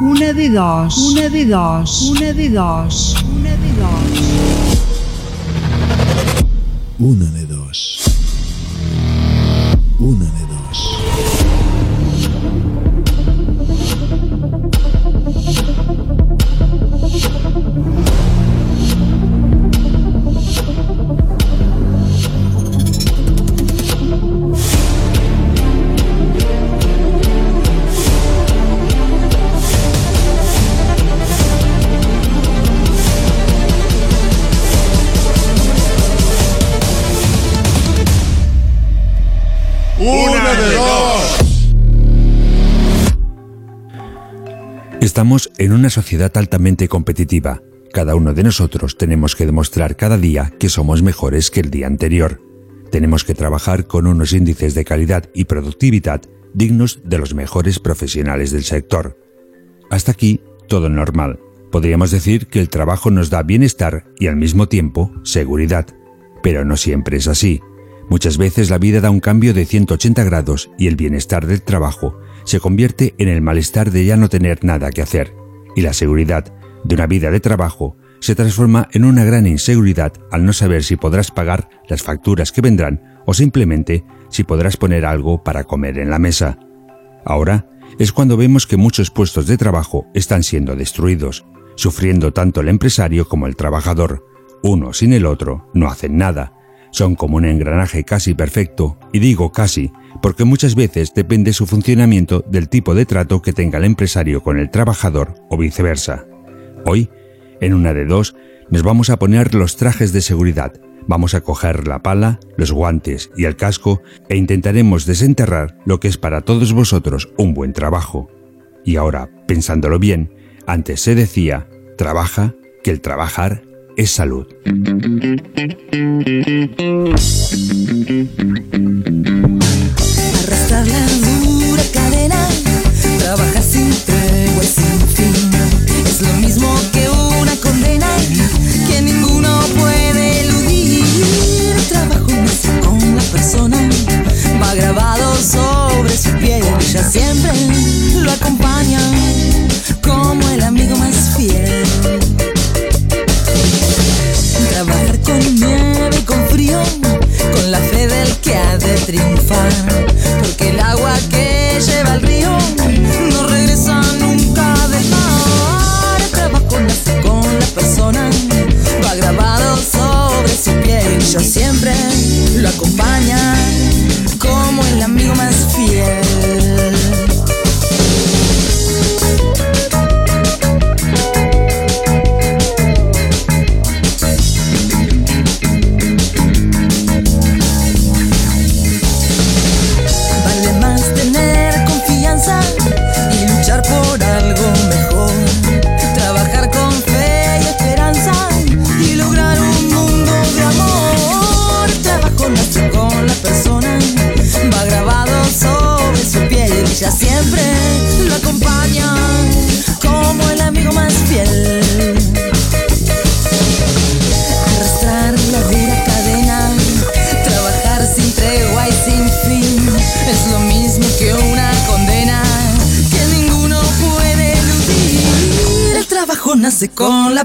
Una de dos, una de dos, una de dos, una de dos. Una de dos. Una de dos. Estamos en una sociedad altamente competitiva. Cada uno de nosotros tenemos que demostrar cada día que somos mejores que el día anterior. Tenemos que trabajar con unos índices de calidad y productividad dignos de los mejores profesionales del sector. Hasta aquí, todo normal. Podríamos decir que el trabajo nos da bienestar y al mismo tiempo seguridad. Pero no siempre es así. Muchas veces la vida da un cambio de 180 grados y el bienestar del trabajo se convierte en el malestar de ya no tener nada que hacer. Y la seguridad de una vida de trabajo se transforma en una gran inseguridad al no saber si podrás pagar las facturas que vendrán o simplemente si podrás poner algo para comer en la mesa. Ahora es cuando vemos que muchos puestos de trabajo están siendo destruidos, sufriendo tanto el empresario como el trabajador. Uno sin el otro no hacen nada. Son como un engranaje casi perfecto, y digo casi, porque muchas veces depende su funcionamiento del tipo de trato que tenga el empresario con el trabajador o viceversa. Hoy, en una de dos, nos vamos a poner los trajes de seguridad, vamos a coger la pala, los guantes y el casco e intentaremos desenterrar lo que es para todos vosotros un buen trabajo. Y ahora, pensándolo bien, antes se decía, trabaja, que el trabajar es salud. Arrastrar la dura cadena, trabajar sin tregua y sin fin. Es lo mismo que una condena que ninguno puede eludir. El trabajo nace con la persona, va grabado sobre su piel ya siempre lo acompaña como el amigo más fiel. Que ha de triunfar. Porque el agua que lleva el río no regresa nunca del mar. El trabajo nace con la persona, va grabado sobre su piel. Y yo siempre lo acompaña como el amigo más fiel.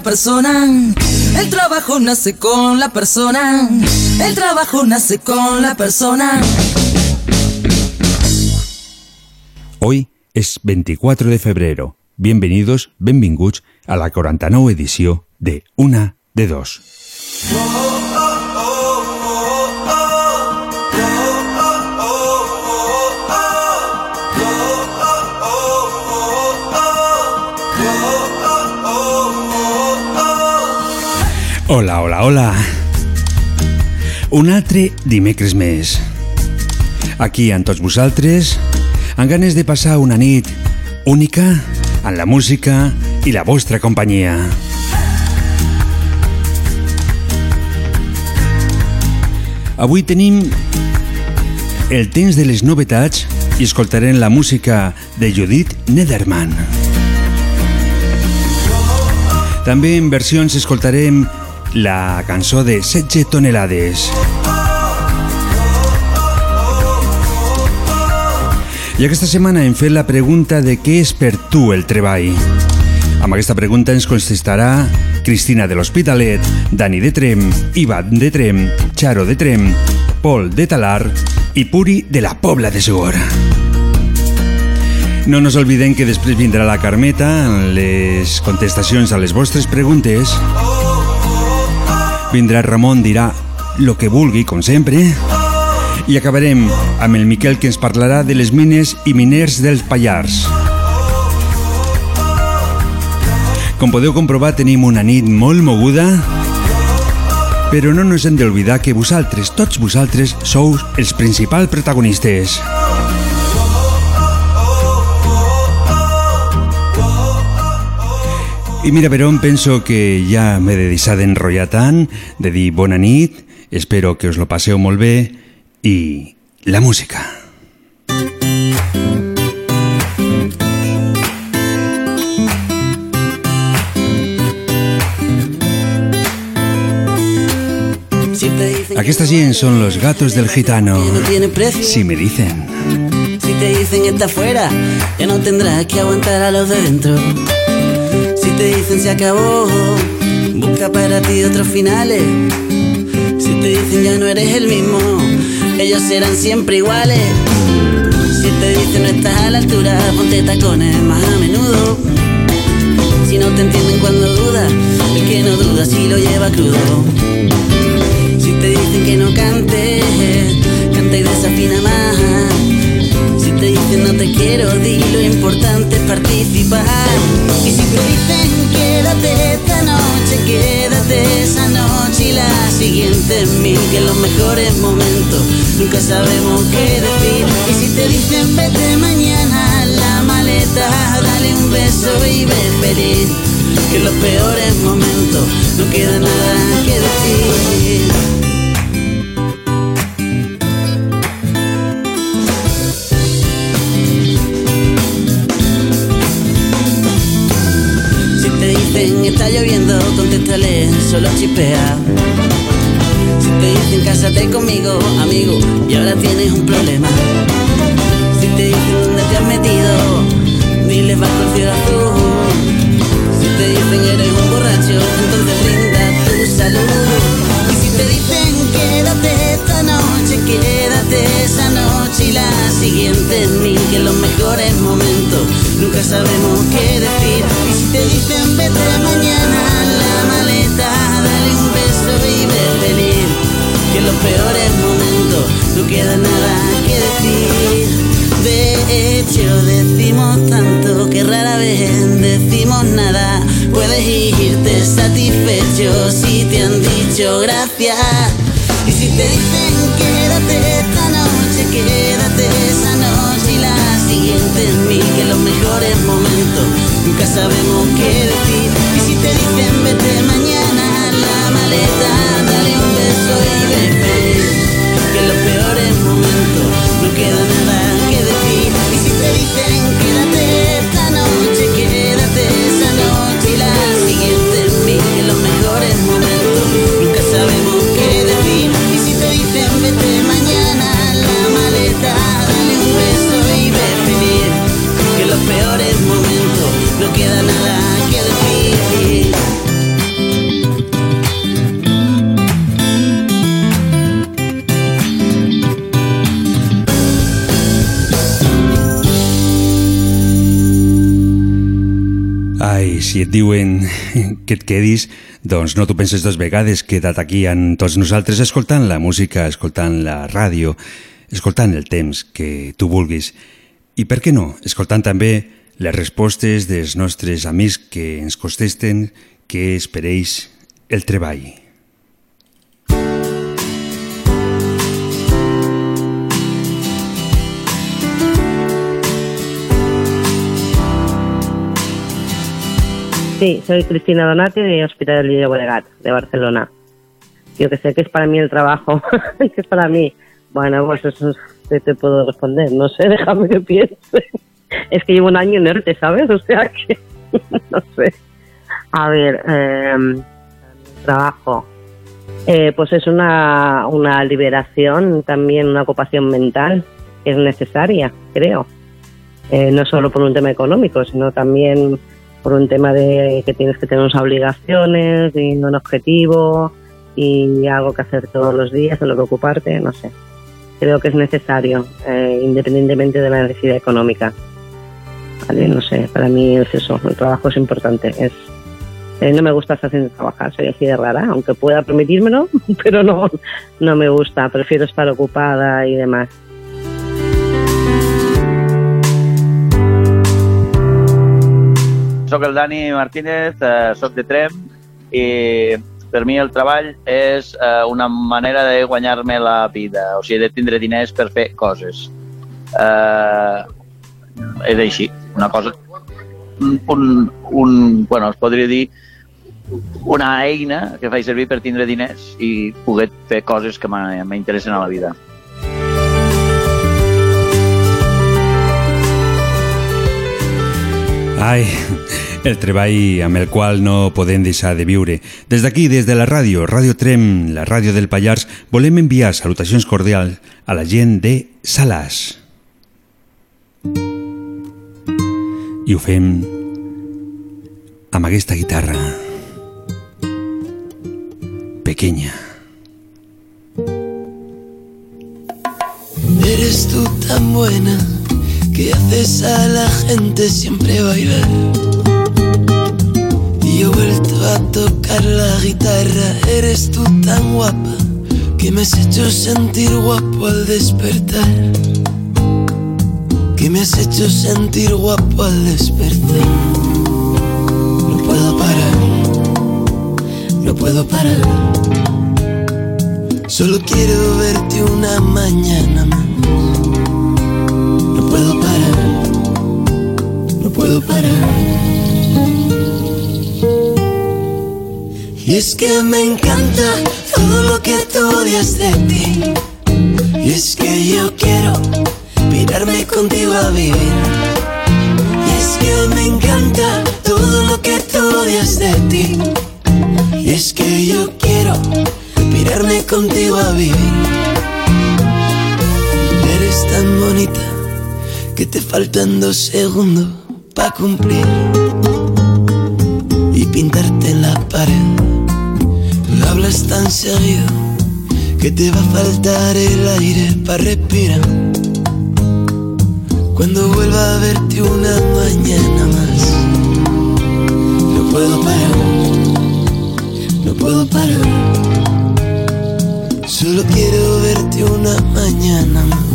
Persona, el trabajo nace con la persona, el trabajo nace con la persona. Hoy es 24 de febrero. Bienvenidos, benvinguts a la 49 edició de Una de Dos. Hola, hola, hola. Un altre dimecres més. Aquí amb tots vosaltres, amb ganes de passar una nit única en la música, i la vostra companyia. Avui tenim el temps de les novetats i escoltarem la música de Judith Nederman. També en versions escoltarem la cançó de 16 tonelades. I aquesta setmana hem fet la pregunta de què és per tu el treball. Amb aquesta pregunta ens contestarà Cristina de l'Hospitalet, Dani de Trem, Ivan de Trem, Charo de Trem, Pol de Talar i Puri de la Pobla de Segur. No nos oblidem que després vindrà la Carmeta amb les contestacions a les vostres preguntes. Vindrà Ramon, dirà lo que vulgui, com sempre, i acabarem amb el Miquel que ens parlarà de les mines i miners dels Pallars. Com podeu comprovar, tenim una nit molt moguda, però no ens hem d'oblidar que vosaltres, tots vosaltres, sou els principals protagonistes. I mira, per on penso que ja m'he de deixar d'enrotllar tant, de dir bona nit, espero que us lo passeu molt bé, y la música. Aquí está bien, son los gatos del gitano. Si me dicen. Si te dicen está fuera, ya no tendrás que aguantar a los de dentro. Si te dicen se acabó, busca para ti otros finales. Si te dicen ya no eres el mismo, ellos serán siempre iguales. Si te dicen no estás a la altura, ponte tacones más a menudo. Si no te entienden cuando dudas, el que no duda si lo lleva crudo. Si te dicen que no cantes, canta y desafina más. Si te dicen no te quiero, di lo importante es. Y si te dicen quédate esta noche, quédate esa noche y la siguiente en mí, que los mejores momentos nunca sabemos qué decir. Y si te dicen vete mañana la maleta, dale un beso y ve feliz. Que los peores momentos no queda nada diuen que et quedis, doncs no t'ho penses dues vegades, queda't aquí amb tots nosaltres escoltant la música, escoltant la ràdio, escoltant el temps que tu vulguis. I per què no? Escoltant també les respostes dels nostres amics que ens contesten per ells el treball. Sí, soy Cristina Donati de Hospital de Llobregat, de Barcelona. Yo que sé que es para mí el trabajo, que es para mí. Bueno, pues eso es que te puedo responder, no sé, déjame que piense. Es que llevo un año en ERTE, ¿sabes? O sea que, no sé. A ver, eh, trabajo. Eh, pues es una, una liberación, también una ocupación mental que es necesaria, creo. Eh, no solo por un tema económico, sino también por un tema de que tienes que tener unas obligaciones y un objetivo y algo que hacer todos los días, en lo que ocuparte, no sé. Creo que es necesario, eh, independientemente de la necesidad económica. Vale, no sé, para mí es eso, el trabajo es importante. Es, eh, no me gusta estar sin trabajar, soy así de rara, aunque pueda permitírmelo, pero no, no me gusta, prefiero estar ocupada y demás. Soc el Dani Martínez, eh, soc de Trem i per mi el treball és eh, una manera de guanyar-me la vida, o sigui, de tindre diners per fer coses. Eh, és així, una cosa... Un, un, bueno, es podria dir una eina que faig servir per tindre diners i poder fer coses que m'interessen a la vida. Ai, el treball amb el qual no podem deixar de viure. Des d'aquí, des de la ràdio, Ràdio Trem, la ràdio del Pallars, volem enviar salutacions cordials a la gent de Salàs. I ho fem amb guitarra pequeña. Eres tú tan buena que haces a la gente siempre bailar. Y he vuelto a tocar la guitarra. Eres tú tan guapa que me has hecho sentir guapo al despertar. Que me has hecho sentir guapo al despertar. No puedo parar, no puedo parar. Solo quiero verte una mañana más. No puedo parar, no puedo parar. Y es que me encanta todo lo que tú odias de ti. Y es que yo quiero pirarme contigo a vivir. Y es que me encanta todo lo que tú odias de ti. Y es que yo quiero pirarme contigo a vivir. Eres tan bonita que te faltan dos segundos para cumplir y pintarte en la pared. Tan seguido que te va a faltar el aire para respirar. Cuando vuelva a verte una mañana más, no puedo parar, no puedo parar. Solo quiero verte una mañana más.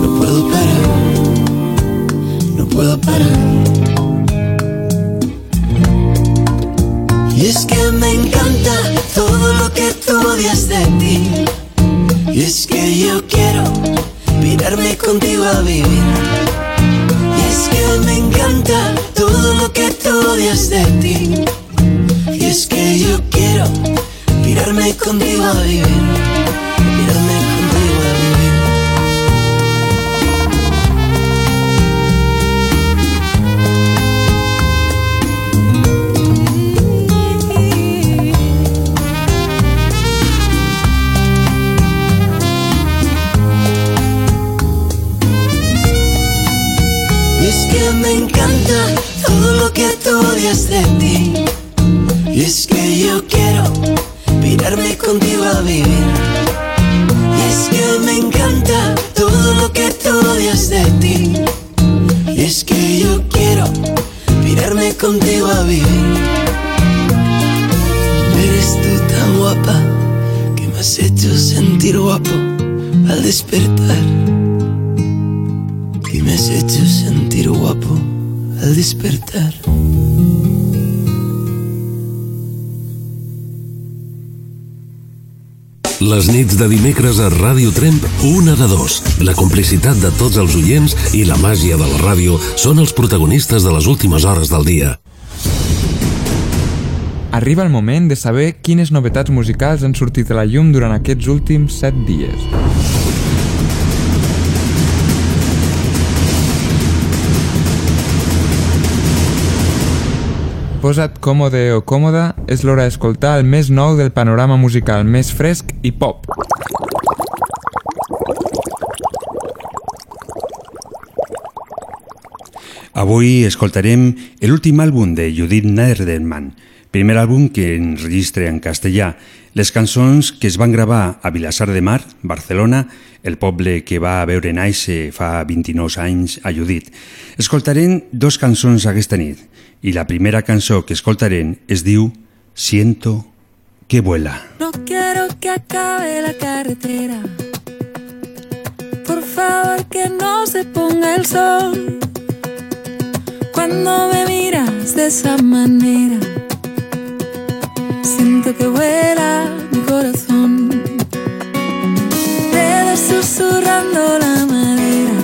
No puedo parar, no puedo parar. Y es que me encanta todo lo que tú odias de ti. Y es que yo quiero pirarme contigo a vivir. Y es que me encanta todo lo que tú odias de ti. Y es que yo quiero pirarme contigo a vivir. Encanta todo lo que tú odias de ti. Y es que yo quiero pirarme contigo a vivir. Y es que me encanta todo lo que tú odias de ti. Y es que yo quiero pirarme contigo a vivir. Eres tú tan guapa que me has hecho sentir guapo al despertar. Que me has hecho sentir guapo al despertar. Les nits de dimecres a Ràdio Tremp, una de dos. La complicitat de tots els oients i la màgia de la ràdio són els protagonistes de les últimes hores del dia. Arriba el moment de saber quines novetats musicals han sortit a la llum durant aquests últims 7 dies. Posa't còmode o còmoda, és l'hora d'escoltar el més nou del panorama musical més fresc i pop. Avui escoltarem l'últim àlbum de Judith Nerderman, primer àlbum que enregistra en castellà, les cançons que es van gravar a Vilassar de Mar, Barcelona, el poble que va veure néixer fa 29 anys a Judit. Escoltarem dos cançons aquesta nit i la primera cançó que escoltarem es diu Siento que vuela. No quiero que acabe la carretera. Por favor que no se ponga el sol. Cuando me miras de esa manera, siento que vuela mi corazón. Redes susurrando la madera,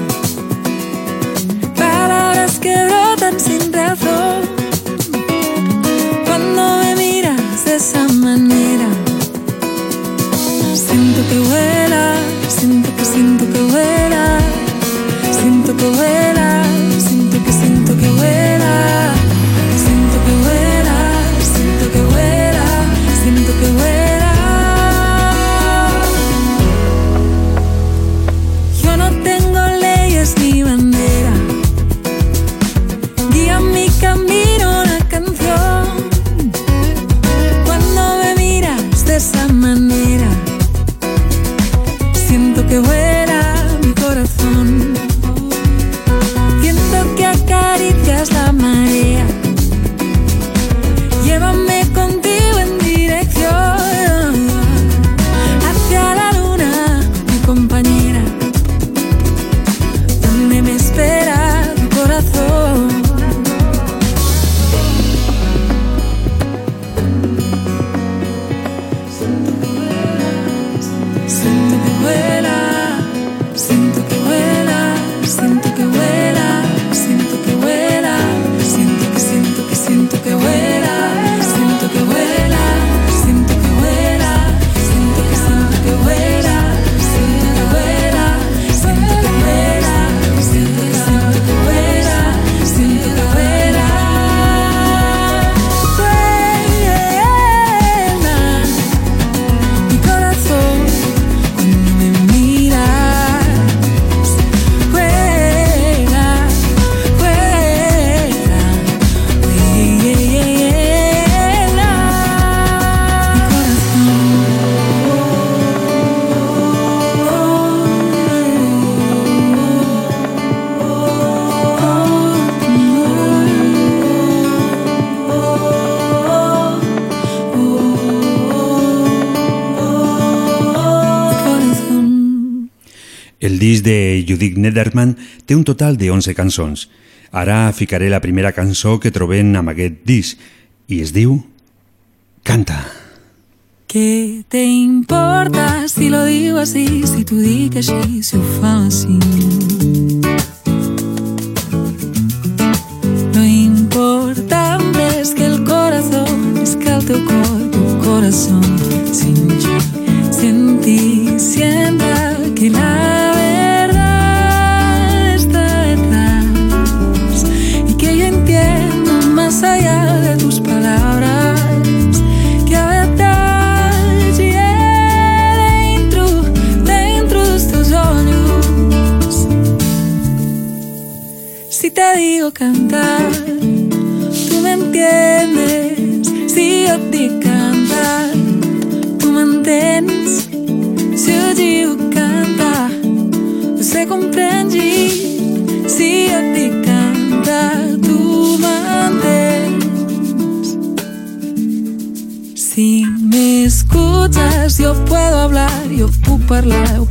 palabras que brotan sin razón. Cuando me miras de esa manera, siento que vuela, siento que siento que vuela, siento que vuela, disc de Judith Nederman té un total de 11 cançons. Ara ficaré la primera cançó que trobem amb aquest disc i es diu Canta. ¿Qué te importa si lo digo así? Si tú dices así, si ho fa así. Yo puedo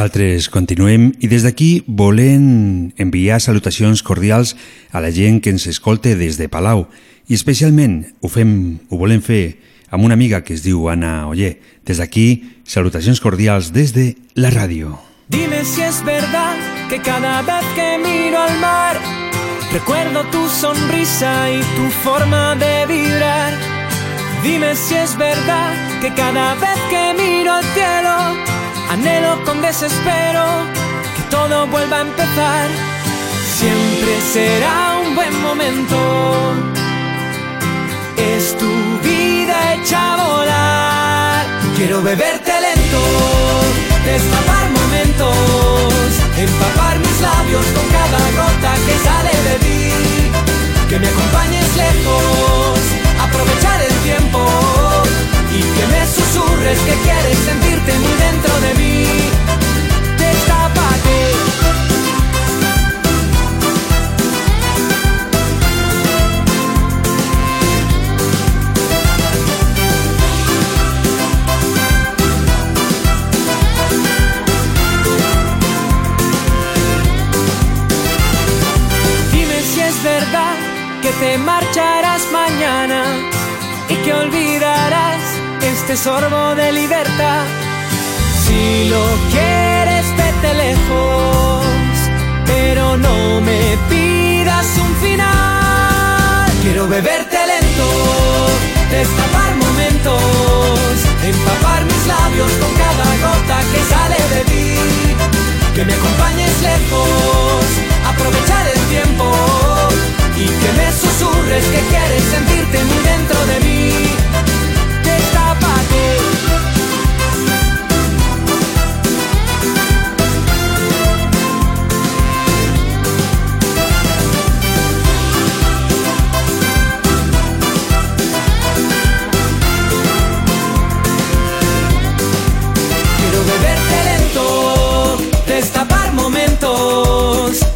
Nosaltres continuem i des d'aquí volem enviar salutacions cordials a la gent que ens escolte des de Palau i especialment ho, fem, ho volem fer amb una amiga que es diu Ana Oller. Des d'aquí, salutacions cordials des de la ràdio. Dime si es verdad que cada vez que miro al mar recuerdo tu sonrisa y tu forma de vibrar. Dime si es verdad que cada vez que miro al cielo anhelo con desespero que todo vuelva a empezar. Siempre será un buen momento. Es tu vida hecha a volar. Quiero beberte lento, destapar empapar mis labios con cada gota que sale de ti, que me acompañes lejos, aprovechar el tiempo susurres que quieres sentirte muy dentro de mí. Este sorbo de libertad. Si lo quieres, vete lejos, pero no me pidas un final. Quiero beberte lento, destapar momentos, empapar mis labios con cada gota que sale de ti. Que me acompañes lejos, aprovechar el tiempo y que me susurres que quieres sentirte muy dentro de mí.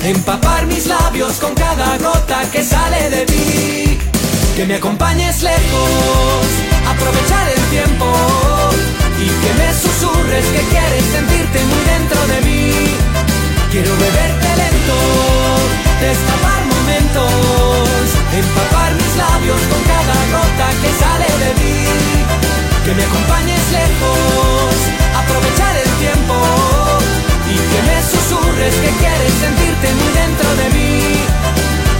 Empapar mis labios con cada gota que sale de ti. Que me acompañes lejos, aprovechar el tiempo y que me susurres que quieres sentirte muy dentro de mí. Quiero beberte lento, destapar momentos, empapar mis labios con cada gota que sale de ti. Que me acompañes lejos, aprovechar el tiempo y que me susurres que quieres sentirte muy dentro de mí.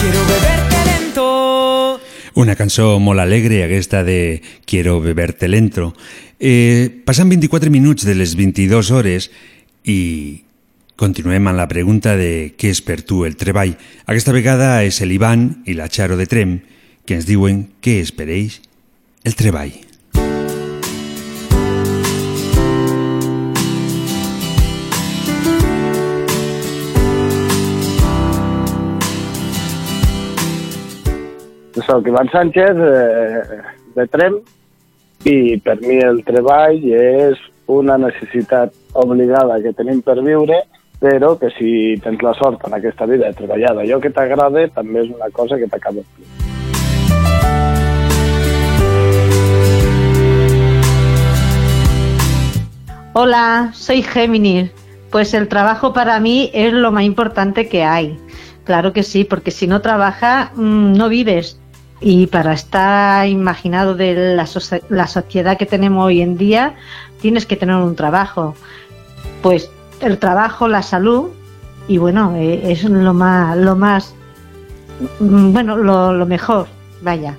Quiero beberte lento. Una cançó molt alegre, aquesta de Quiero beberte lento. Eh, passen 24 minuts de les 22 hores i continuem amb la pregunta de què és per tu el treball. Aquesta vegada és l'Ivan i la Charo de Trem que ens diuen què és per ells el treball. Soc Ivan Sánchez, eh, de Trem, i per mi el treball és una necessitat obligada que tenim per viure, però que si tens la sort en aquesta vida de treballar d'allò que t'agrada, també és una cosa que t'acaba Hola, soy Géminis. Pues el trabajo para mí es lo más importante que hay. Claro que sí, porque si no trabajas, mm, no vives. Y para estar imaginado de la, la sociedad que tenemos hoy en día, tienes que tener un trabajo. Pues el trabajo, la salud, y bueno, eh, es lo más, lo más, mm, bueno, lo, lo mejor, vaya.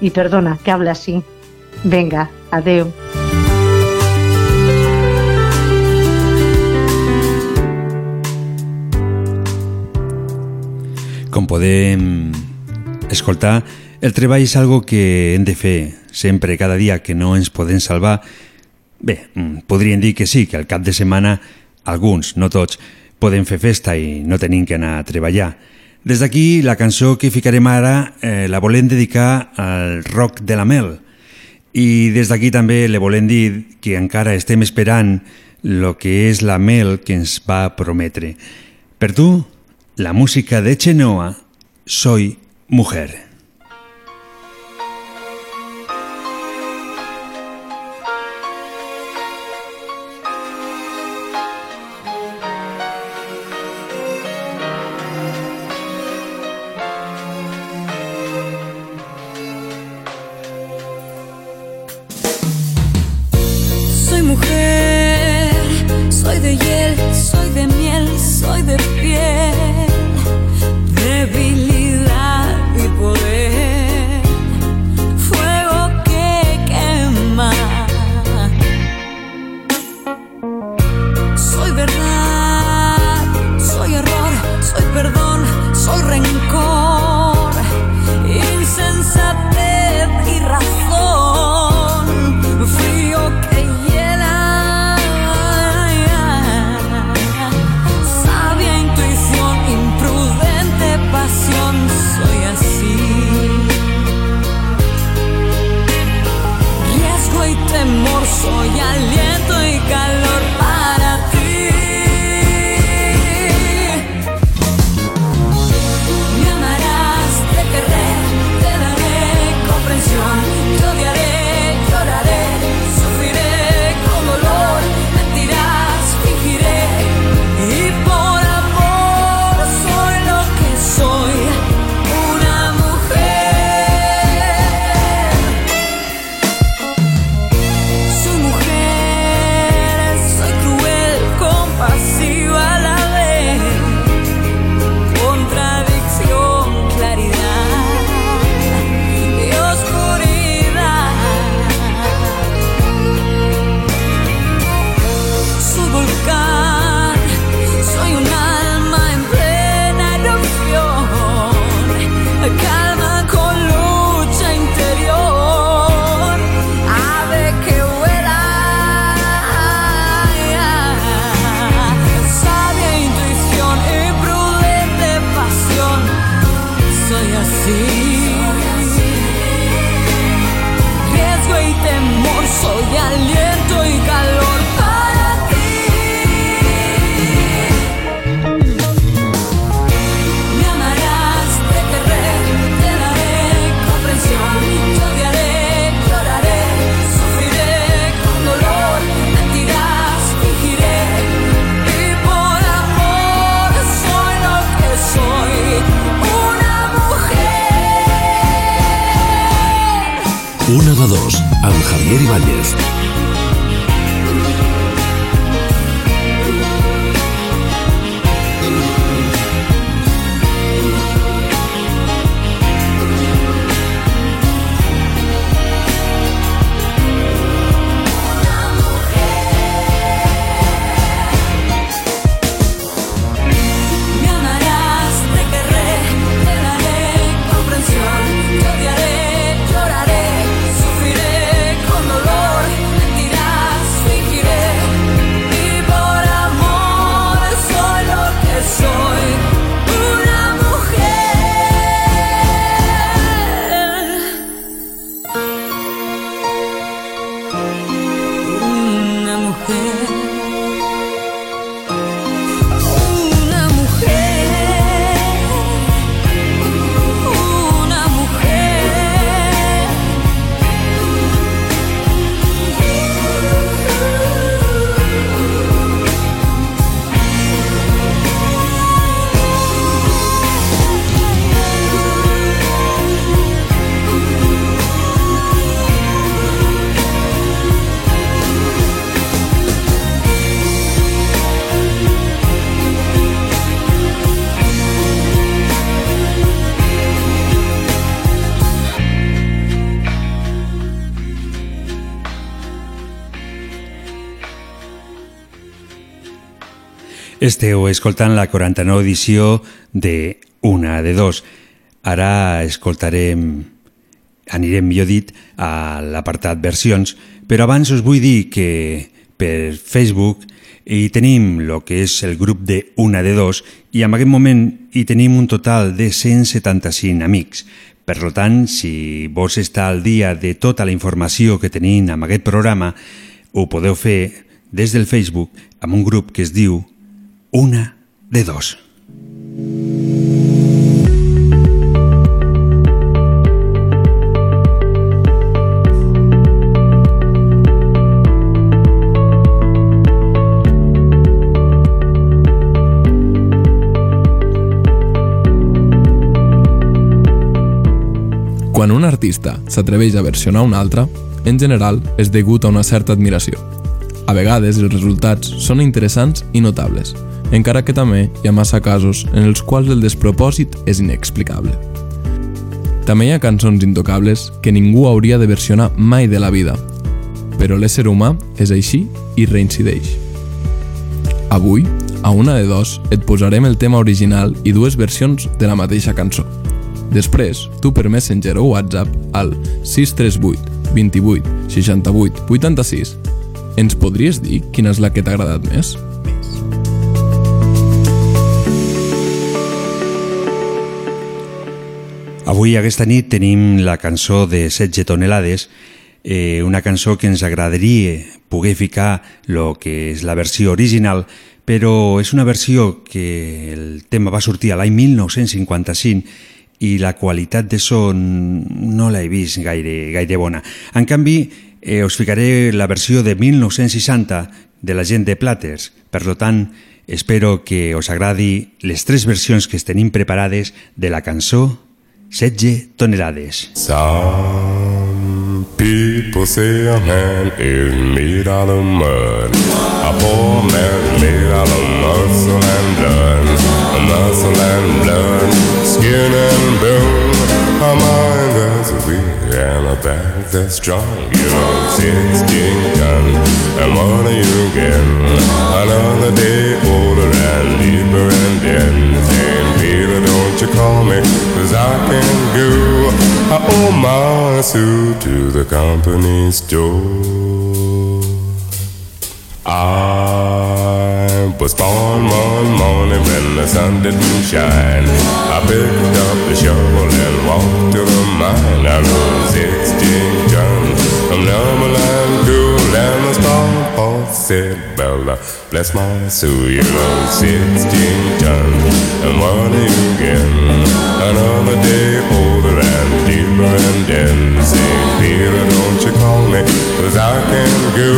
Y perdona que hable así. Venga, adeu. Com podem escoltar, el treball és algo que hem de fer sempre, cada dia, que no ens podem salvar. Bé, mm, podríem dir que sí, que al cap de setmana alguns, no tots, podem fer festa i no tenim que anar a treballar. Des d'aquí, la cançó que ficarem ara eh, la volem dedicar al rock de la Mel. I des d'aquí també le volem dir que encara estem esperant lo que és la mel que ens va prometre. Per tu, la música de Chenoa, Soy Mujer. Esteu escoltant la 49 edició de Una de Dos. Ara escoltarem, anirem millor dit, a l'apartat versions, però abans us vull dir que per Facebook hi tenim el que és el grup de Una de Dos i en aquest moment hi tenim un total de 175 amics. Per tant, si vols estar al dia de tota la informació que tenim en aquest programa, ho podeu fer des del Facebook amb un grup que es diu Una de Dos. Quan un artista s'atreveix a versionar un altre, en general és degut a una certa admiració. A vegades els resultats són interessants i notables, encara que també hi ha massa casos en els quals el despropòsit és inexplicable. També hi ha cançons intocables que ningú hauria de versionar mai de la vida, però l'ésser humà és així i reincideix. Avui, a una de dos, et posarem el tema original i dues versions de la mateixa cançó. Després, tu per Messenger o WhatsApp al 638 28 68 86 ens podries dir quina és la que t'ha agradat més? Avui, aquesta nit, tenim la cançó de 16 tonelades, eh, una cançó que ens agradaria poder ficar el que és la versió original, però és una versió que el tema va sortir a l'any 1955 i la qualitat de so no l'he vist gaire, gaire bona. En canvi, eh, us ficaré la versió de 1960 de la gent de Platters. Per tant, espero que us agradi les tres versions que tenim preparades de la cançó 16 tonelades. Some people say a man is made out of mud. A poor man made out of muscle and blood. Muscle and blood, skin and bone. A mind that's weak and a back that's strong. You know, 16 tons. And what do you get? Another day older and deeper and dead. You call me, cause I can go. I owe my suit to the company store. I was born one morning when the sun didn't shine. I picked up the shovel and walked to the mine. I rode 16 tons from Numberland and the star boss said, Bella, bless my soul, you know 16 tons. And what do you get? Another day older and deeper and St. Peter, don't you call me, cause I can go.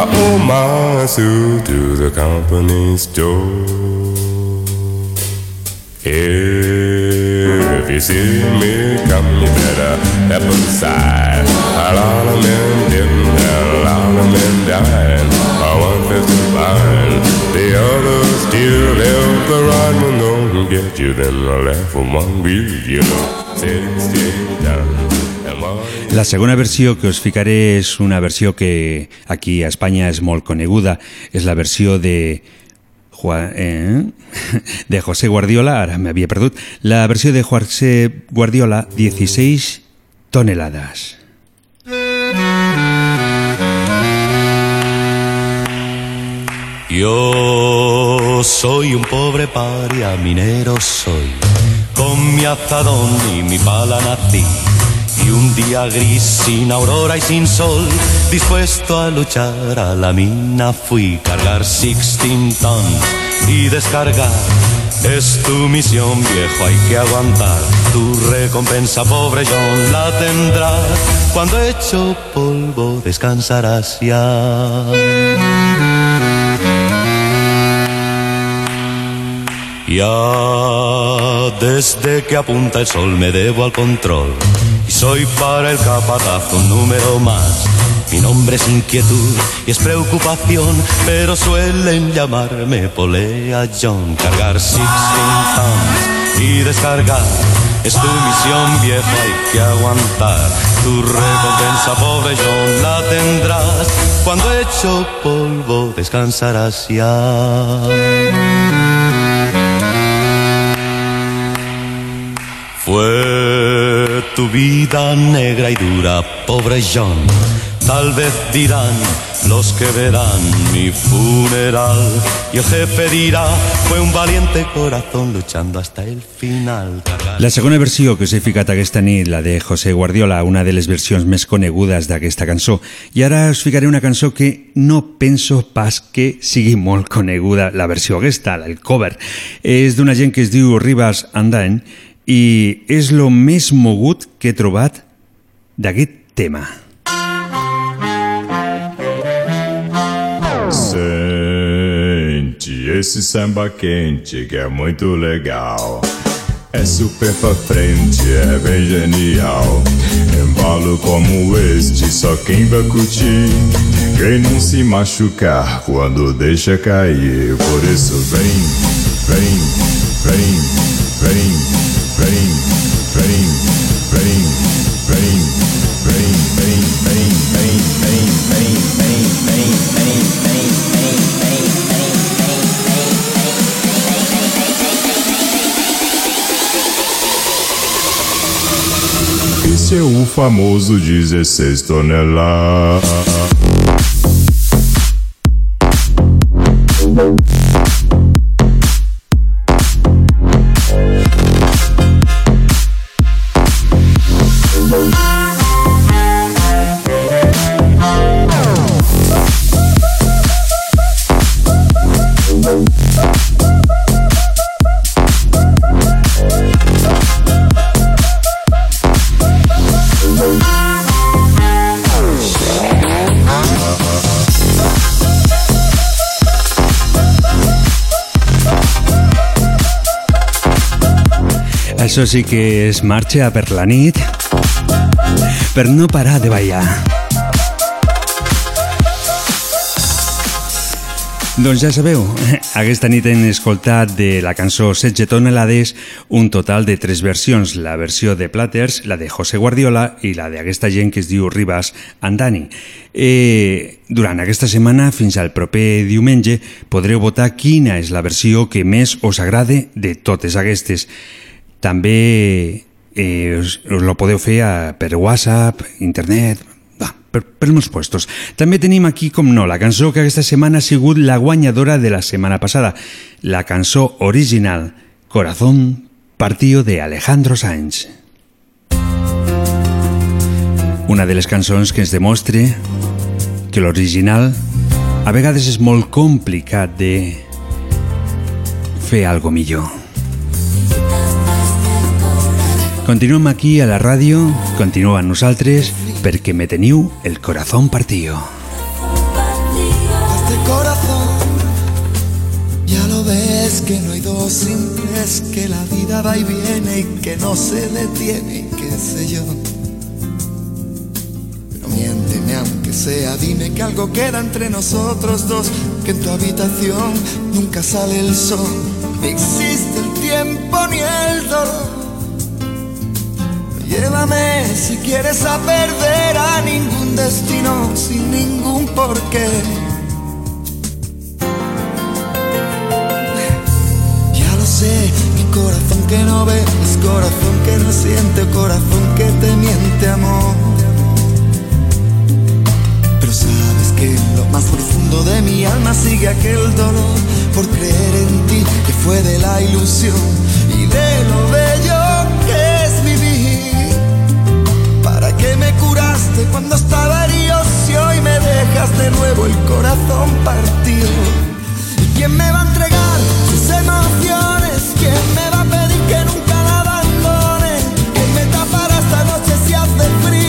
I owe my suit to the company store. If you see me come, you better step aside. A lot of men the still the right get you, then. La segona versió que us ficaré és una versió que aquí a Espanya és molt coneguda, la versió de Juan, eh? de José Guardiola, ara m'havia perdut, la de José Guardiola, 16 toneladas. Yo soy un pobre paria, minero soy, con mi azadón y mi pala nací. Y un día gris, sin aurora y sin sol, dispuesto a luchar a la mina fui. Cargar 16 tons y descargar. Es tu misión, viejo, hay que aguantar. Tu recompensa, pobre John, la tendrás. Cuando hecho polvo, descansarás ya. Ya desde que apunta el sol me debo al control y soy para el capataz un número más. Mi nombre es inquietud y es preocupación, pero suelen llamarme Polea John. Cargar 16 tons y descargar es tu misión vieja, hay que aguantar. Tu recompensa, pobre John, la tendrás. Cuando hecho polvo descansarás ya. Fue tu vida negra y dura, pobre John. Tal vez dirán los que verán mi funeral. Y el jefe dirá, fue un valiente corazón luchando hasta el final. La segona versió que us he ficat aquesta nit, la de José Guardiola, una de les versions més conegudes d'aquesta cançó. I ara us ficaré una cançó que no penso pas que sigui coneguda, la versió aquesta, el cover. És d'una gent que es diu Ribas Andain i és lo més mogut que he trobat d'aquest tema. Sente esse samba quente que é muito legal. É super pra frente, é bem genial. Embalo como este, só quem vai curtir. Quem não se machucar quando deixa cair. Por isso vem, vem, vem, vem, esse é o famoso 16 toneladas. Això sí que és marxa per la nit per no parar de ballar. Doncs ja sabeu, aquesta nit hem escoltat de la cançó 16 tonelades un total de tres versions, la versió de Platters, la de José Guardiola i la d'aquesta gent que es diu Ribas Andani. Eh, durant aquesta setmana, fins al proper diumenge, podreu votar quina és la versió que més us agrade de totes aquestes. També eh, us, us lo podeu fer a, per WhatsApp, internet, va, per, per molts puestos. També tenim aquí, com no, la cançó que aquesta setmana ha sigut la guanyadora de la setmana passada, la cançó original Corazón Partido de Alejandro Sáenz. Una de les cançons que ens demostre que l'original a vegades és molt complicat de fer algo millor. Continuem aquí a la ràdio, continua amb nosaltres, perquè me teniu el corazón partido. Este corazón, ya lo ves que no hay dos simples, que la vida va y viene y que no se detiene, y qué sé yo. Pero miénteme aunque sea, dime que algo queda entre nosotros dos, que en tu habitación nunca sale el sol, ni existe el tiempo ni el dolor. Llévame si quieres a perder a ningún destino sin ningún porqué. Ya lo sé, mi corazón que no ve es corazón que no siente, corazón que te miente amor. Pero sabes que en lo más profundo de mi alma sigue aquel dolor por creer en ti que fue de la ilusión y de lo bello que. ¿Para qué me curaste cuando estaba herido si hoy me dejas de nuevo el corazón partido? ¿Y quién me va a entregar sus emociones? ¿Quién me va a pedir que nunca la abandone? ¿Quién me tapará esta noche si hace frío?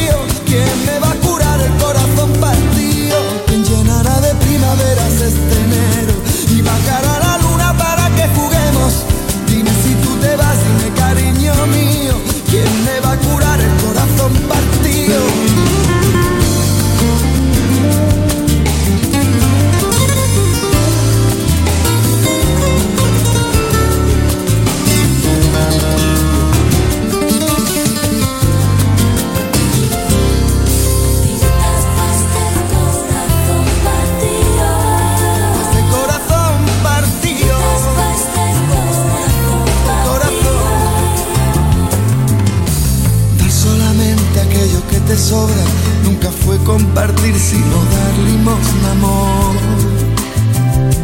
nunca fue compartir, sino dar limosna, amor.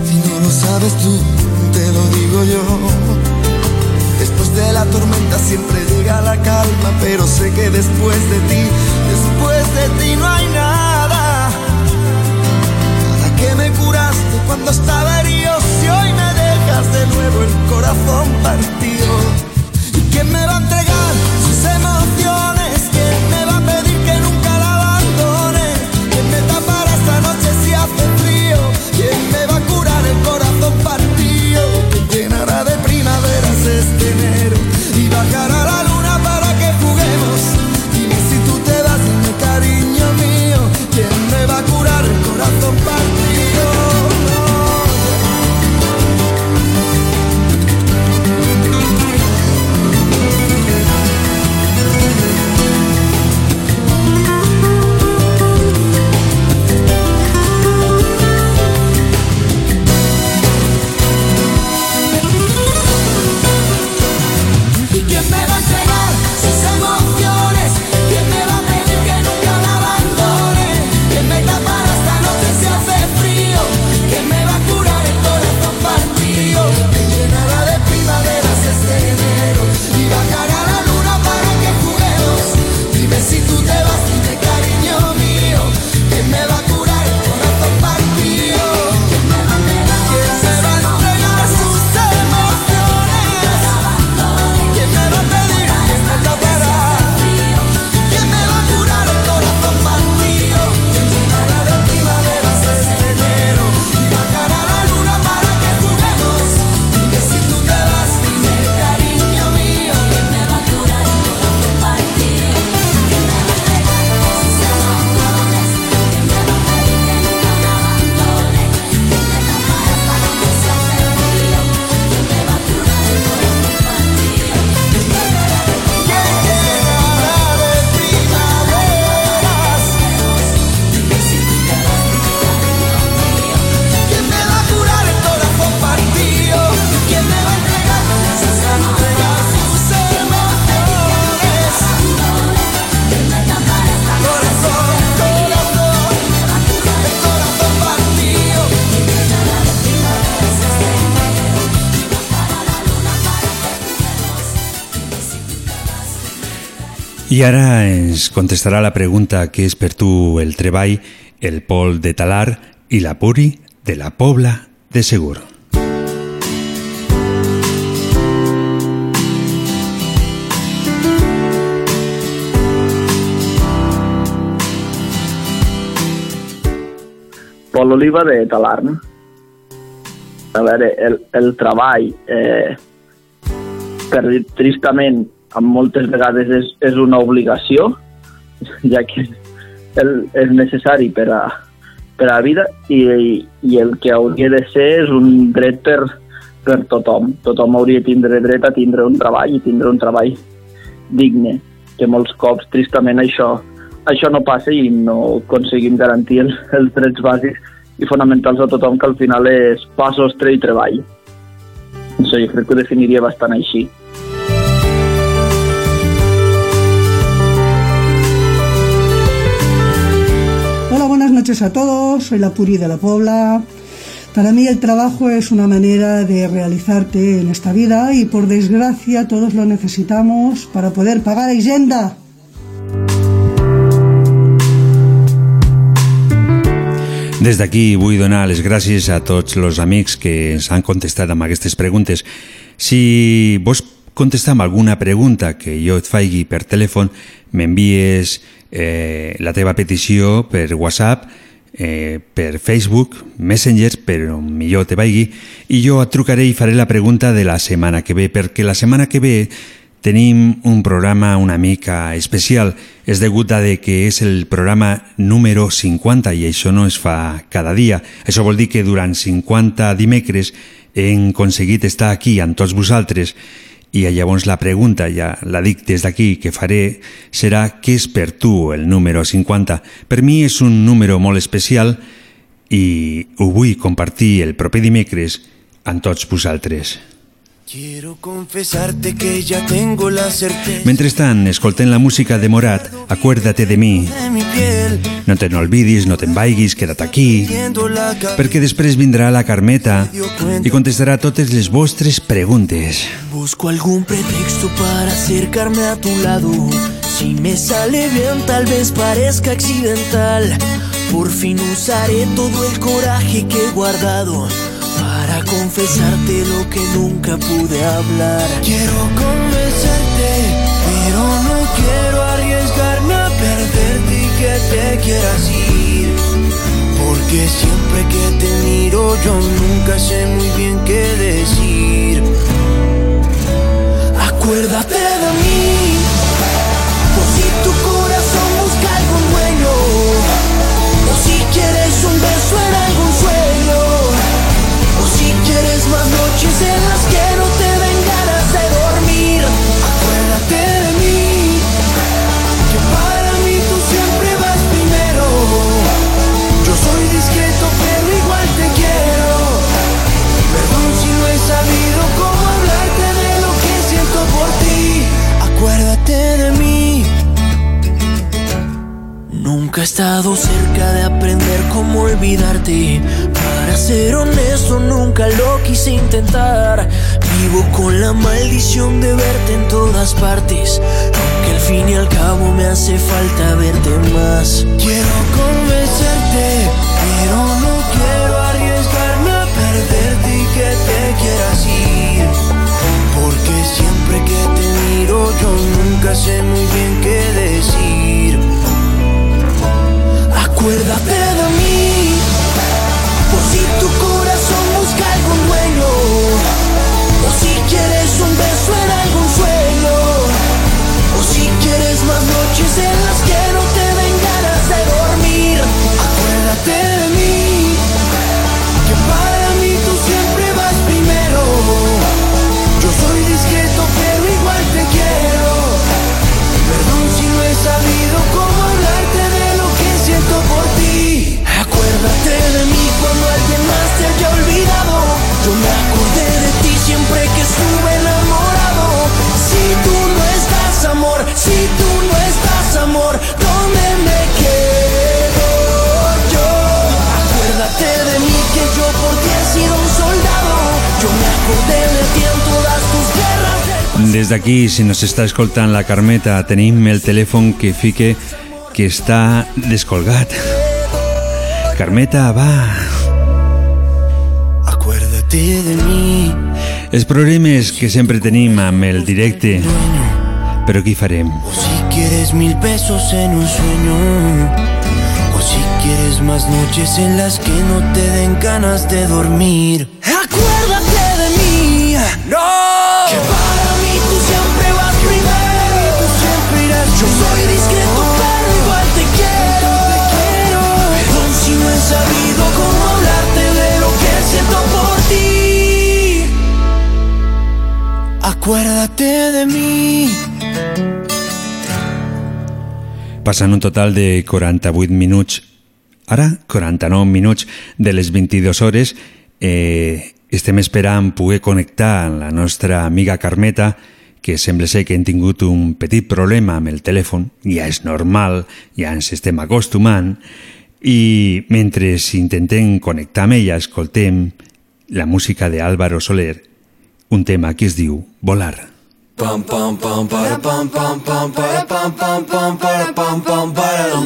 Si no lo sabes tú, te lo digo yo. Después de la tormenta siempre llega la calma, pero sé que después de ti, después de ti no hay nada. ¿Para qué me curaste cuando estaba herido? Si hoy me dejas de nuevo el corazón partido. ¿Y quién me va a entregar sus emociones? I've Ara ens contestarà la pregunta que és per tu el treball, el Pol de Talar i la Puri de la Pobla de Segur. Pol Oliva de Talarn. A veure, el, el treball, eh, per tristament, amb moltes vegades és, és una obligació, ja que el, és necessari per a, per a la vida i, i el que hauria de ser és un dret per, per tothom. Tothom hauria de tindre dret a tindre un treball i tindre un treball digne, que molts cops, tristament, això, això no passa i no aconseguim garantir els, els drets bàsics i fonamentals a tothom, que al final és pa, sostre i treball. Això jo crec que ho definiria bastant així. Noches a todos. Soy la Puri de la Pobla. Para mí el trabajo es una manera de realizarte en esta vida y por desgracia todos lo necesitamos para poder pagar Hisenda. Des d'aquí vull donar les gràcies a tots els amics que ens han contestat amb aquestes preguntes. Si vols contestar amb alguna pregunta que jo et faigui per telèfon, m'envies eh, la teva petició per WhatsApp, eh, per Facebook, Messenger, però millor te vaigui, i jo et trucaré i faré la pregunta de la setmana que ve, perquè la setmana que ve tenim un programa una mica especial. És degut a de que és el programa número 50 i això no es fa cada dia. Això vol dir que durant 50 dimecres hem aconseguit estar aquí amb tots vosaltres i llavors la pregunta, ja la dic des d'aquí, que faré, serà què és per tu el número 50? Per mi és un número molt especial i ho vull compartir el proper dimecres amb tots vosaltres. Quiero confesarte que ya tengo la certeza Mentrestant, escoltem la música de Morat, Acuérdate de mi. No te n'olvidis, no te'n vaiguis, queda't aquí. Perquè després vindrà la Carmeta i contestarà totes les vostres preguntes. Busco algún pretexto para acercarme a tu lado. Si me sale bien, tal vez parezca accidental. Por fin usaré todo el coraje que he guardado para confesarte lo que nunca pude hablar. Quiero convencerte, pero no quiero arriesgarme a perderte y que te quieras ir. Porque siempre que te miro yo nunca sé muy bien qué decir. Acuérdate de mí, por si tu corazón busca algún dueño, o si quieres un beso en algún sueño, quieres más noches en las que Nunca he estado cerca de aprender cómo olvidarte. Para ser honesto, nunca lo quise intentar. Vivo con la maldición de verte en todas partes. Aunque al fin y al cabo me hace falta verte más. Quiero convencerte, pero no quiero arriesgarme a perderte y que te quieras ir. Porque siempre que te miro, yo nunca sé muy bien qué Acuérdate de mí, por si tu corazón busca algún dueño, o si quieres un beso en algún sueño, o si quieres más noches en Acuérdate de mí cuando alguien más te haya olvidado. Yo me acordé de ti siempre que estuve enamorado. Si tú no estás, amor, si tú no estás, amor, ¿dónde me quedo yo? Acuérdate de mí que yo por ti he sido un soldado. Yo me acordé de ti en todas tus guerras. de- Des d'aquí, si nos està escoltant la Carmeta, tenim el telèfon que fique que està descolgat. Carmeta, va. Acuérdate de mí. Els problemes que sempre tenim amb el directe, però què farem? Si quieres mil besos en un sueño, o si quieres más noches en las que no te den ganas de dormir. Acuérdate de mí, no. Acuérdate de mí. Passen un total de 48 minuts. Ara, 49 minuts de les 22 hores. Eh, estem esperant poder connectar amb la nostra amiga Carmeta, que sembla ser que hem tingut un petit problema amb el telèfon. Ja és normal, ja ens estem acostumant. I mentre intentem connectar amb ella, escoltem la música d'Àlvaro Soler, un tema que es diu Volar. Pam pam pam para pam pam pam para pam pam pam para pam pam para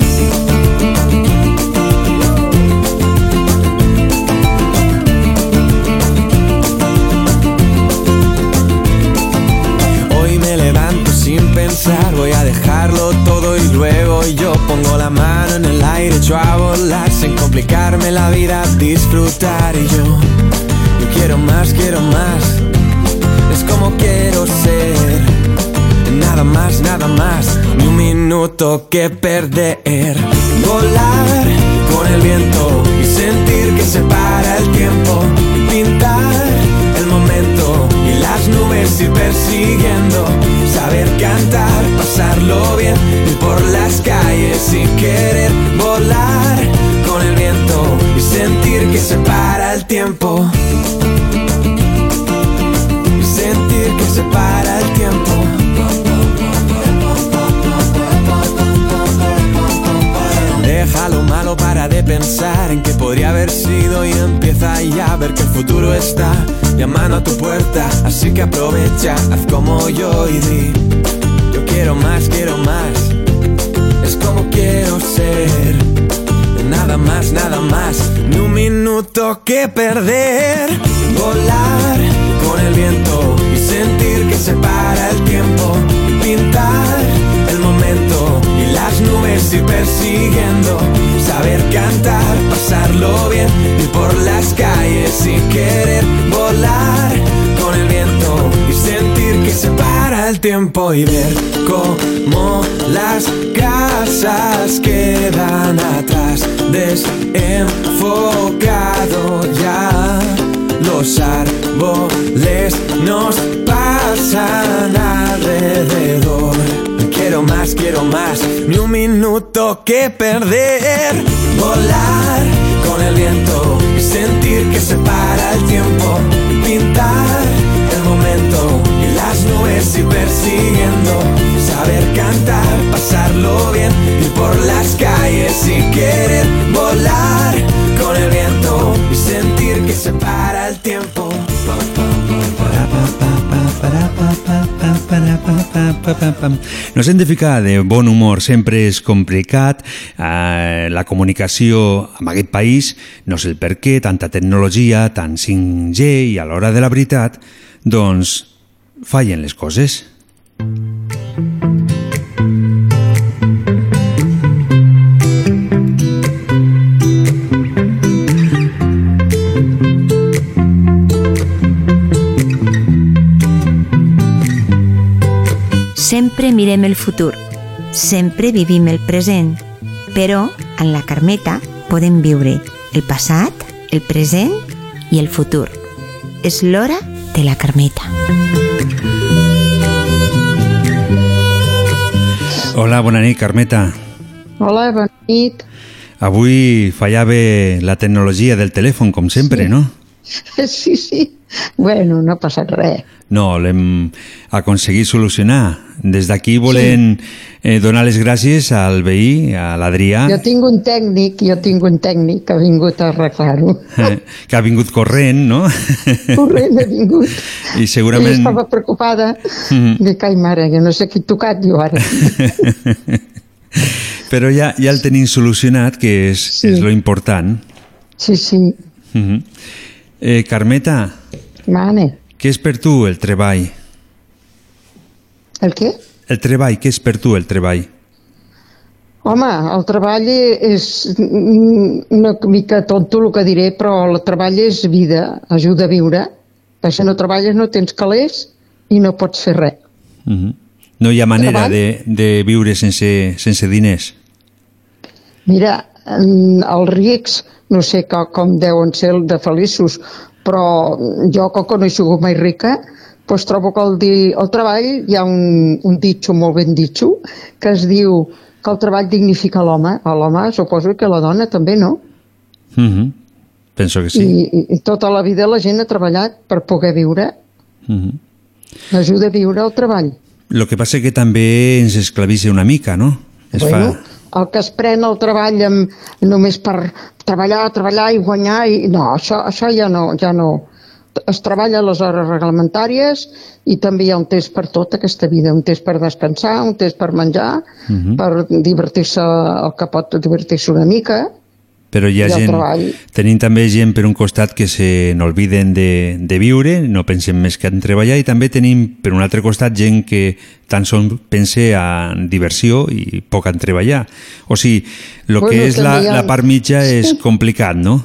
Hoy me levanto sin pensar, voy a dejarlo todo y luego yo pongo la mano en el aire, echo a volar sin complicarme la vida, disfrutar y yo, yo quiero más, quiero más, es como quiero ser, nada más, nada más, ni un minuto que perder, volar con el viento y sentir que se para el tiempo, pintar el momento y las nubes ir persiguiendo, saber cantar, pasarlo bien, ir por las calles y querer volar con el viento y sentir que se para el tiempo se para el tiempo. Deja lo malo para de pensar en que podría haber sido y empieza ya a ver que el futuro está llamando a tu puerta. Así que aprovecha, haz como yo y di, yo quiero más, quiero más. Es como quiero ser. Nada más, nada más, ni un minuto que perder. Volar con el sentir que se para el tiempo. Pintar el momento y las nubes ir persiguiendo. Saber cantar, pasarlo bien, ir por las calles y querer volar con el viento y sentir que se para el tiempo y ver cómo las casas quedan atrás, desenfocado ya. Los árboles nos pasan alrededor. Quiero más, quiero más, ni un minuto que perder. Volar con el viento sentir que se para el tiempo. Pintar el momento y las nubes ir persiguiendo. Saber cantar, pasarlo bien, ir por las calles y querer volar con el viento y sentir que se para el tiempo. Nos hem de ficar de bon humor, sempre és complicat. Eh, la comunicació amb aquest país, no sé el per què, tanta tecnologia, tant 5G i a l'hora de la veritat, doncs fallen les coses. Sempre mirem el futur, sempre vivim el present, però en la Carmeta podem viure el passat, el present i el futur. És l'hora de la Carmeta. Hola, bona nit, Carmeta. Hola, bona nit. Avui fallava la tecnologia del telèfon, com sempre, Sí. no? Sí, sí. Bueno, no passa res. No, l'hem aconseguit solucionar. Des d'aquí volen eh, donar les gràcies al veí, a l'Adrià, Jo tinc un tècnic, jo tinc un tècnic que ha vingut a arreglar-ho. que ha vingut corrent, no? Corrent ha vingut. I I segurament... estava preocupada. Mhm. Dic, ai mare, jo no sé qui he tocat jo ara. Però ja, ja el tenim solucionat, que és, sí. és lo important. Sí, sí. Mhm. eh, Carmeta, Mane. Què és per tu el treball? El què? El treball, què és per tu el treball? Home, el treball és mm, una mica tonto el que diré, però el treball és vida, ajuda a viure. Per si no treballes no tens calés i no pots fer res. Mhm. No hi ha manera de, de viure sense, sense diners. Mira, els rics, no sé co- com deuen ser de feliços, però jo, com que no he sigut mai rica, doncs trobo que el, di, el treball, hi ha un, un ditxo molt ben ditxo, que es diu que el treball dignifica l'home. A l'home suposo que la dona també, no? Mhm. Penso que sí. I, i, tota la vida la gent ha treballat per poder viure. Mhm. Ajuda a viure el treball. Lo que passa que també ens esclavitza una mica, no? Es Bueno, fa... el que es pren el treball amb, només per treballar, treballar i guanyar, i, no, això, això ja no, ja no. Es treballa a les hores reglamentàries i també hi ha un temps per tot aquesta vida, un temps per descansar, un temps per menjar, Mhm. per divertir-se el que pot divertir-se una mica. Però hi ha gent... treball. Tenim també gent per un costat que se n'olviden de, de viure, no pensem més que en treballar, i també tenim per un altre costat gent que tan sols pensa en diversió i poc en treballar. O sigui, el Bueno, que és la, ha- la part mitja és complicat, no?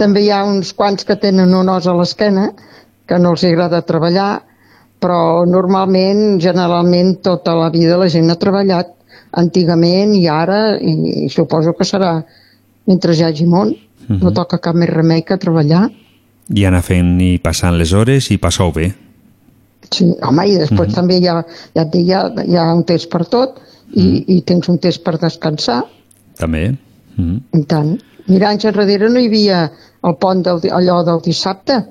També hi ha uns quants que tenen un os a l'esquena, que no els agrada treballar, però normalment, generalment, tota la vida la gent ha treballat antigament i ara, i, i suposo que serà mentre hi hagi món. Mhm. No toca cap més remei que treballar. I anar fent i passant les hores i passar-ho bé. Sí, home, i després Mhm. també hi ha, ja et dic, hi, ha, un temps per tot i, Mhm. i tens un temps per descansar. També. Mhm. I tant. Mira, anys enrere no hi havia el pont del, allò del dissabte.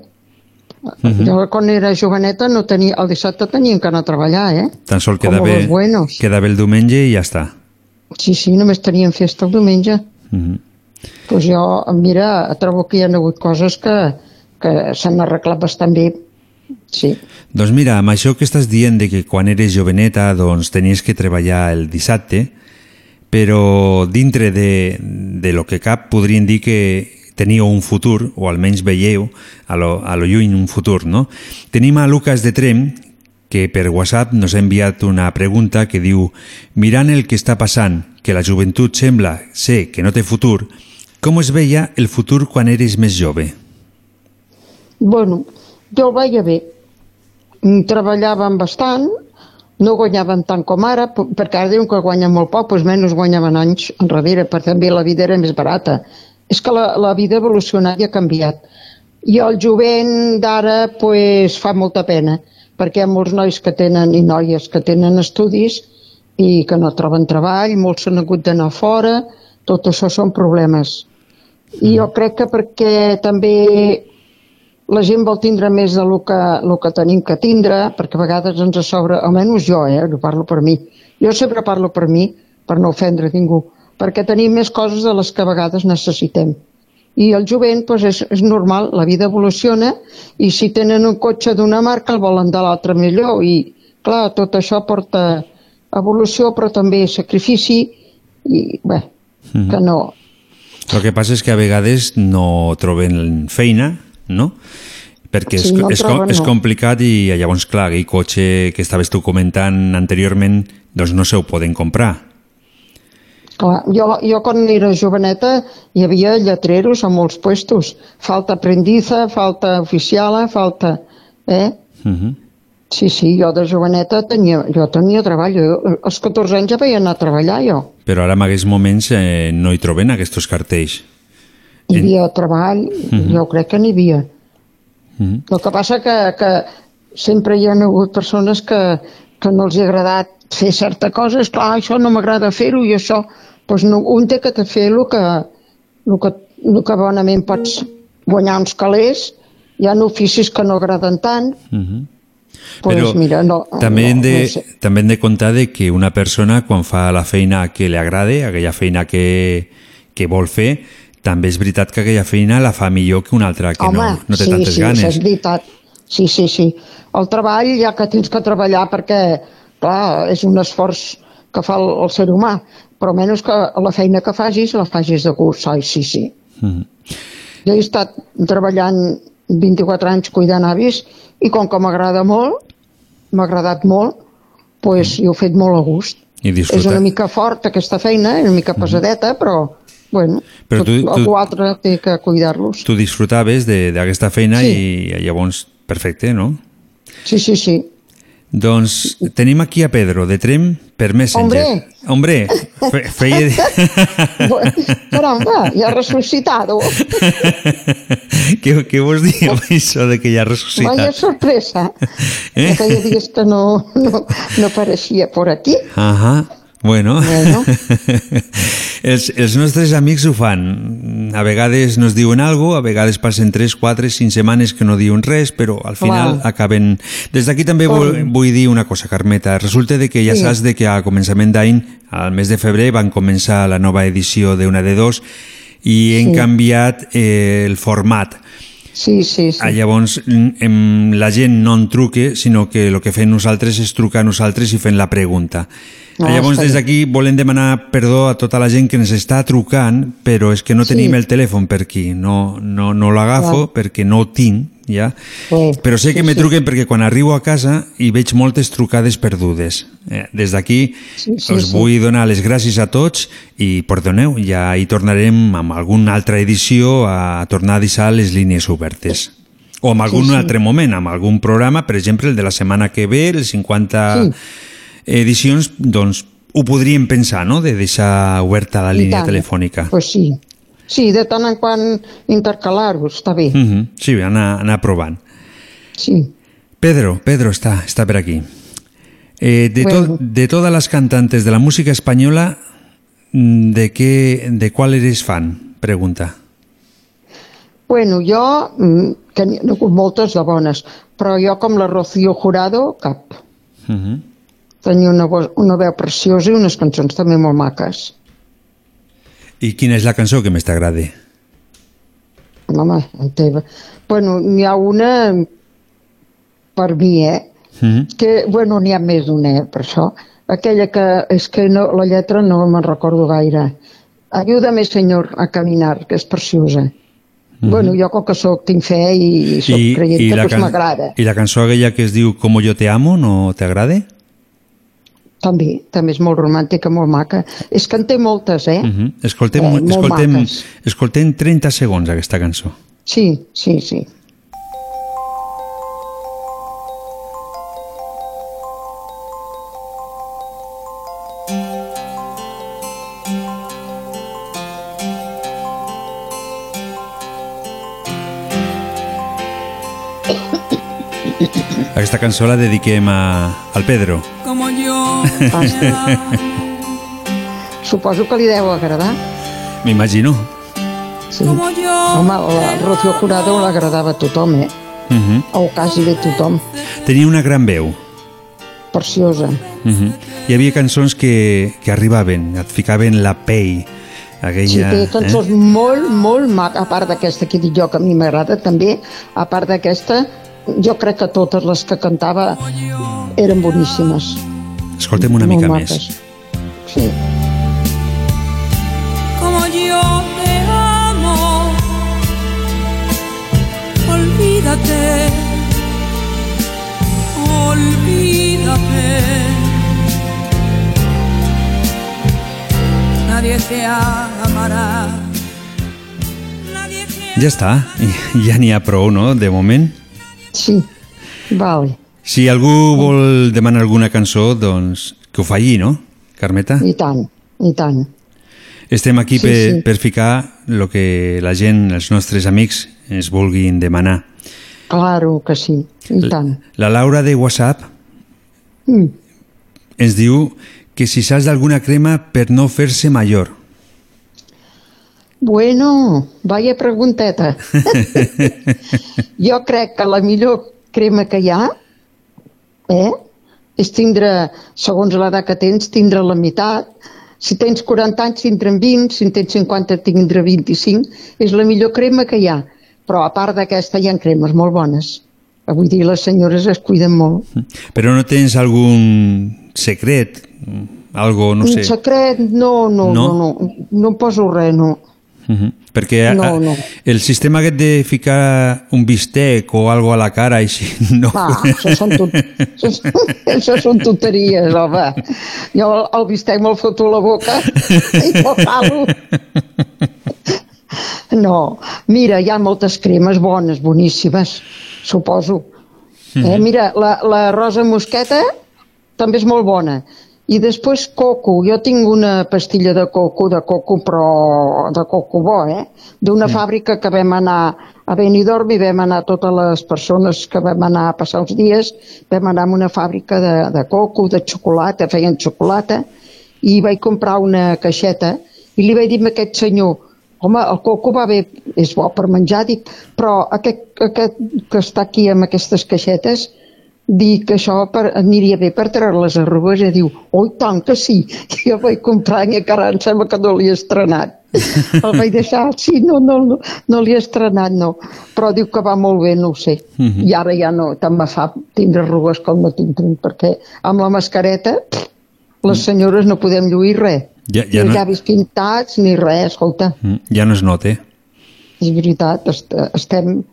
Mhm. Jo quan era joveneta no tenia, el dissabte teníem que anar a treballar, eh? Tan sol queda bé, los buenos. queda bé el diumenge i ja està. Sí, sí, només teníem festa el diumenge. Mhm. Pues jo, mira, trobo que hi ha hagut coses que, que s'han arreglat bastant bé. Sí. Doncs mira, amb això que estàs dient de que quan eres joveneta doncs tenies que treballar el dissabte, però dintre de, de lo que cap podrien dir que teníeu un futur, o almenys veieu a lo, a lo lluny un futur, no? Tenim a Lucas de Trem, que per WhatsApp nos ha enviat una pregunta que diu mirant el que està passant, que la joventut sembla ser que no té futur, com es veia el futur quan eres més jove? Bueno, jo el veia bé. Mm, Treballàvem bastant, no guanyaven tant com ara, perquè ara diuen que guanyen molt poc, doncs menys guanyaven anys enrere, perquè també la vida era més barata. És que la, la vida ha evolucionat i ha canviat. I el jovent d'ara pues, fa molta pena, perquè hi ha molts nois que tenen, i noies que tenen estudis i que no troben treball, molts s'han hagut d'anar fora, tot això són problemes. I jo crec que perquè també la gent vol tindre més del que, el que tenim que tindre, perquè a vegades ens sobra, almenys jo, eh, jo parlo per mi, jo sempre parlo per mi, per no ofendre ningú, perquè tenim més coses de les que a vegades necessitem. I el jovent, doncs és, és normal, la vida evoluciona, i si tenen un cotxe d'una marca el volen de l'altra millor, i clar, tot això porta evolució, però també sacrifici, i bé, Mhm. que no, El que passa és que a vegades no troben feina, no? Perquè és, Sí, no és, troben, és complicat i llavors, clar, aquell cotxe que estaves tu comentant anteriorment, doncs no se ho poden comprar. Clar, jo, jo quan era joveneta hi havia lletreros a molts puestos. Falta aprendiza, falta oficiala, falta... Eh? Uh -huh. Sí, sí, jo de joveneta tenia, jo tenia treball. Jo, als 14 anys ja vaig anar a treballar jo. Però ara en aquests moments eh, no hi trobem aquests cartells. Hi havia treball, Mhm. jo crec que n'hi havia. Mhm. El que passa que, que sempre hi ha hagut persones que, que no els ha agradat fer certa cosa. És clar, això no m'agrada fer-ho i això... Doncs no, un té que fer el que, el que, el que bonament pots guanyar uns calés. Hi ha oficis que no agraden tant. Uh -huh. Pues Però mira, no, també, no, hem de, no sé. també hem de comptar de que una persona quan fa la feina que li agrade, aquella feina que, que vol fer, també és veritat que aquella feina la fa millor que una altra que Home, no, no té sí, tantes sí, ganes. això és veritat. Sí, sí, sí. El treball, ja que tens que treballar perquè, clar, és un esforç que fa el, el ser humà, però menys que la feina que facis, la facis de gust, oi? Sí, sí. Mhm. Jo he estat treballant 24 anys cuidant avis i com que m'agrada molt, m'ha agradat molt, pues, jo ho he fet molt a gust. I És disfrutar. una mica fort aquesta feina, una mica pesadeta, però, bueno, Però tu- tu- algú altre té que cuidar-los. Tu disfrutaves de- d'aquesta feina Sí. i llavors, perfecte, no? Sí, sí, sí. Doncs tenim aquí a Pedro, de Trem, per Messenger. Hombre, fe, feia... Caramba, ya ha resucitado. què, què vols dir amb això de que ja ha ressuscitat? Vaya sorpresa. Eh? Eh? Feia dies que no, no, no apareixia por aquí. Ahà, bueno. Bueno. els, els nostres amics ho fan. A vegades nos diuen algo, a vegades passen 3, 4, 5 setmanes que no diuen res, però al final Clar. acaben... Des d'aquí també vull, vull dir una cosa, Carmeta. Resulta de que ja Sí. saps de que a començament d'any, al mes de febrer, van començar la nova edició d'una de dos i hem Sí. canviat eh, el format. Sí, sí, sí. Ah, llavors, mm, em, la gent no en truque, sinó que el que fem nosaltres és trucar a nosaltres i fent la pregunta. Ah, llavors, des d'aquí volem demanar perdó a tota la gent que ens està trucant, però és que no Sí. tenim el telèfon per aquí. No, no, no l'agafo perquè no ho tinc, ja. Sí, Però sé que sí, me sí. truquen perquè quan arribo a casa hi veig moltes trucades perdudes. Eh, des d'aquí Sí, sí, us sí. vull donar les gràcies a tots i perdoneu, ja hi tornarem amb alguna altra edició a tornar a deixar les línies obertes. O en algun Sí, sí. altre moment, amb algun programa, per exemple, el de la setmana que ve, les 50 Sí. Edicions, doncs ho podríem pensar, no?, de deixar oberta la línia telefònica. Pues sí. Sí, de tant en quant intercalar-ho, està bé. Mhm, Sí, anar, anar provant. Sí. Pedro, Pedro está, está por aquí. Eh, de, to- Bueno. de todas las cantantes de la música española, mm, ¿de qué, de cuál eres fan? Pregunta. Bueno, jo, mm, hagut moltes de bones, però jo com la Rocío Jurado, cap. Ujú. Tenia una, vo- una veu preciosa i unes cançons també molt maques. I quina és la cançó que més t'agrada? Home, en teva. Bueno, n'hi ha una per mi, eh? Mm Que, bueno, n'hi ha més d'una, eh, per això. Aquella que, és que no, la lletra no me'n recordo gaire. Ayúdame, senyor, a caminar, que és preciosa. Mhm. Bueno, jo com que soc, tinc fe i soc I, creient, la doncs can- m'agrada. I la cançó aquella que es diu Como yo te amo, no t'agrada? També, també és molt romàntica, molt maca. És que en té moltes, eh? Mm -hmm. Escoltem, Eh, molt escoltem, maques. escoltem 30 segons aquesta cançó. Sí, sí, sí. Aquesta cançó la dediquem a, al Pedro. Como yo. Suposo que li deu agradar. M'imagino. Sí. Home, la Rocío Jurado l'agradava a tothom, eh? Uh -huh. O quasi bé tothom. Tenia una gran veu. Preciosa. Uh -huh. Hi havia cançons que, que arribaven, et ficaven la pell. Aquella, Sí, té cançons eh? molt, molt maca, a part d'aquesta que dic jo, que a mi m'agrada també, a part d'aquesta, jo crec que totes les que cantava eren boníssimes. Escoltem una molt mica maques. més. Sí. Como yo te amo. Olvídate. Olvídate. Nadie te amará. Ja està, ja n'hi ha prou, no?, de moment. Sí, vale. Si algú vol demanar alguna cançó, doncs que ho faci, no, Carmeta? I tant, i tant. Estem aquí Sí, per, sí. per ficar el que la gent, els nostres amics, ens vulguin demanar. Claro que sí, i tant. La Laura de WhatsApp Mm. ens diu que si saps d'alguna crema per no fer-se major. Bueno, vaya pregunteta. jo crec que la millor crema que hi ha eh, és tindre, segons l'edat que tens, tindre la meitat. Si tens 40 anys, tindre'n 20, si en tens 50, tindre 25. És la millor crema que hi ha. Però a part d'aquesta hi ha cremes molt bones. Vull dir, les senyores es cuiden molt. Però no tens algun secret? Algo, no sé... Un secret, no, no, No? no, no, no, no em poso res, no. Uh -huh. Perquè No, a- no. el sistema aquest de ficar un bistec o algo a la cara així, no... Va, això són, tot, això, això són tonteries, home. Jo el, el bistec me'l foto a la boca i me'l. No, mira, hi ha moltes cremes bones, boníssimes, suposo. Eh, mira, la, la rosa mosqueta també és molt bona. I després coco. Jo tinc una pastilla de coco, de coco, però de coco bo, eh? D'una fàbrica que vam anar a Benidorm i vam anar totes les persones que vam anar a passar els dies, vam anar a una fàbrica de, de coco, de xocolata, feien xocolata, i vaig comprar una caixeta i li vaig dir a aquest senyor home, el coco va bé, és bo per menjar, dic, però aquest, aquest que està aquí amb aquestes caixetes, dic que això per, aniria bé per treure les arrugues i diu, oi tant que sí, I jo vaig comprar i encara em sembla que no l'he estrenat. El vaig deixar, sí, no, no, no, no l'he estrenat, no. Però diu que va molt bé, no ho sé. Mhm. I ara ja no, tant me fa tindre arrugues com no tinc, perquè amb la mascareta pff, les senyores no podem lluir res. Ja, ja, ni no, llavis pintats ni res, escolta, Mm, ja no es nota. és veritat, est estem,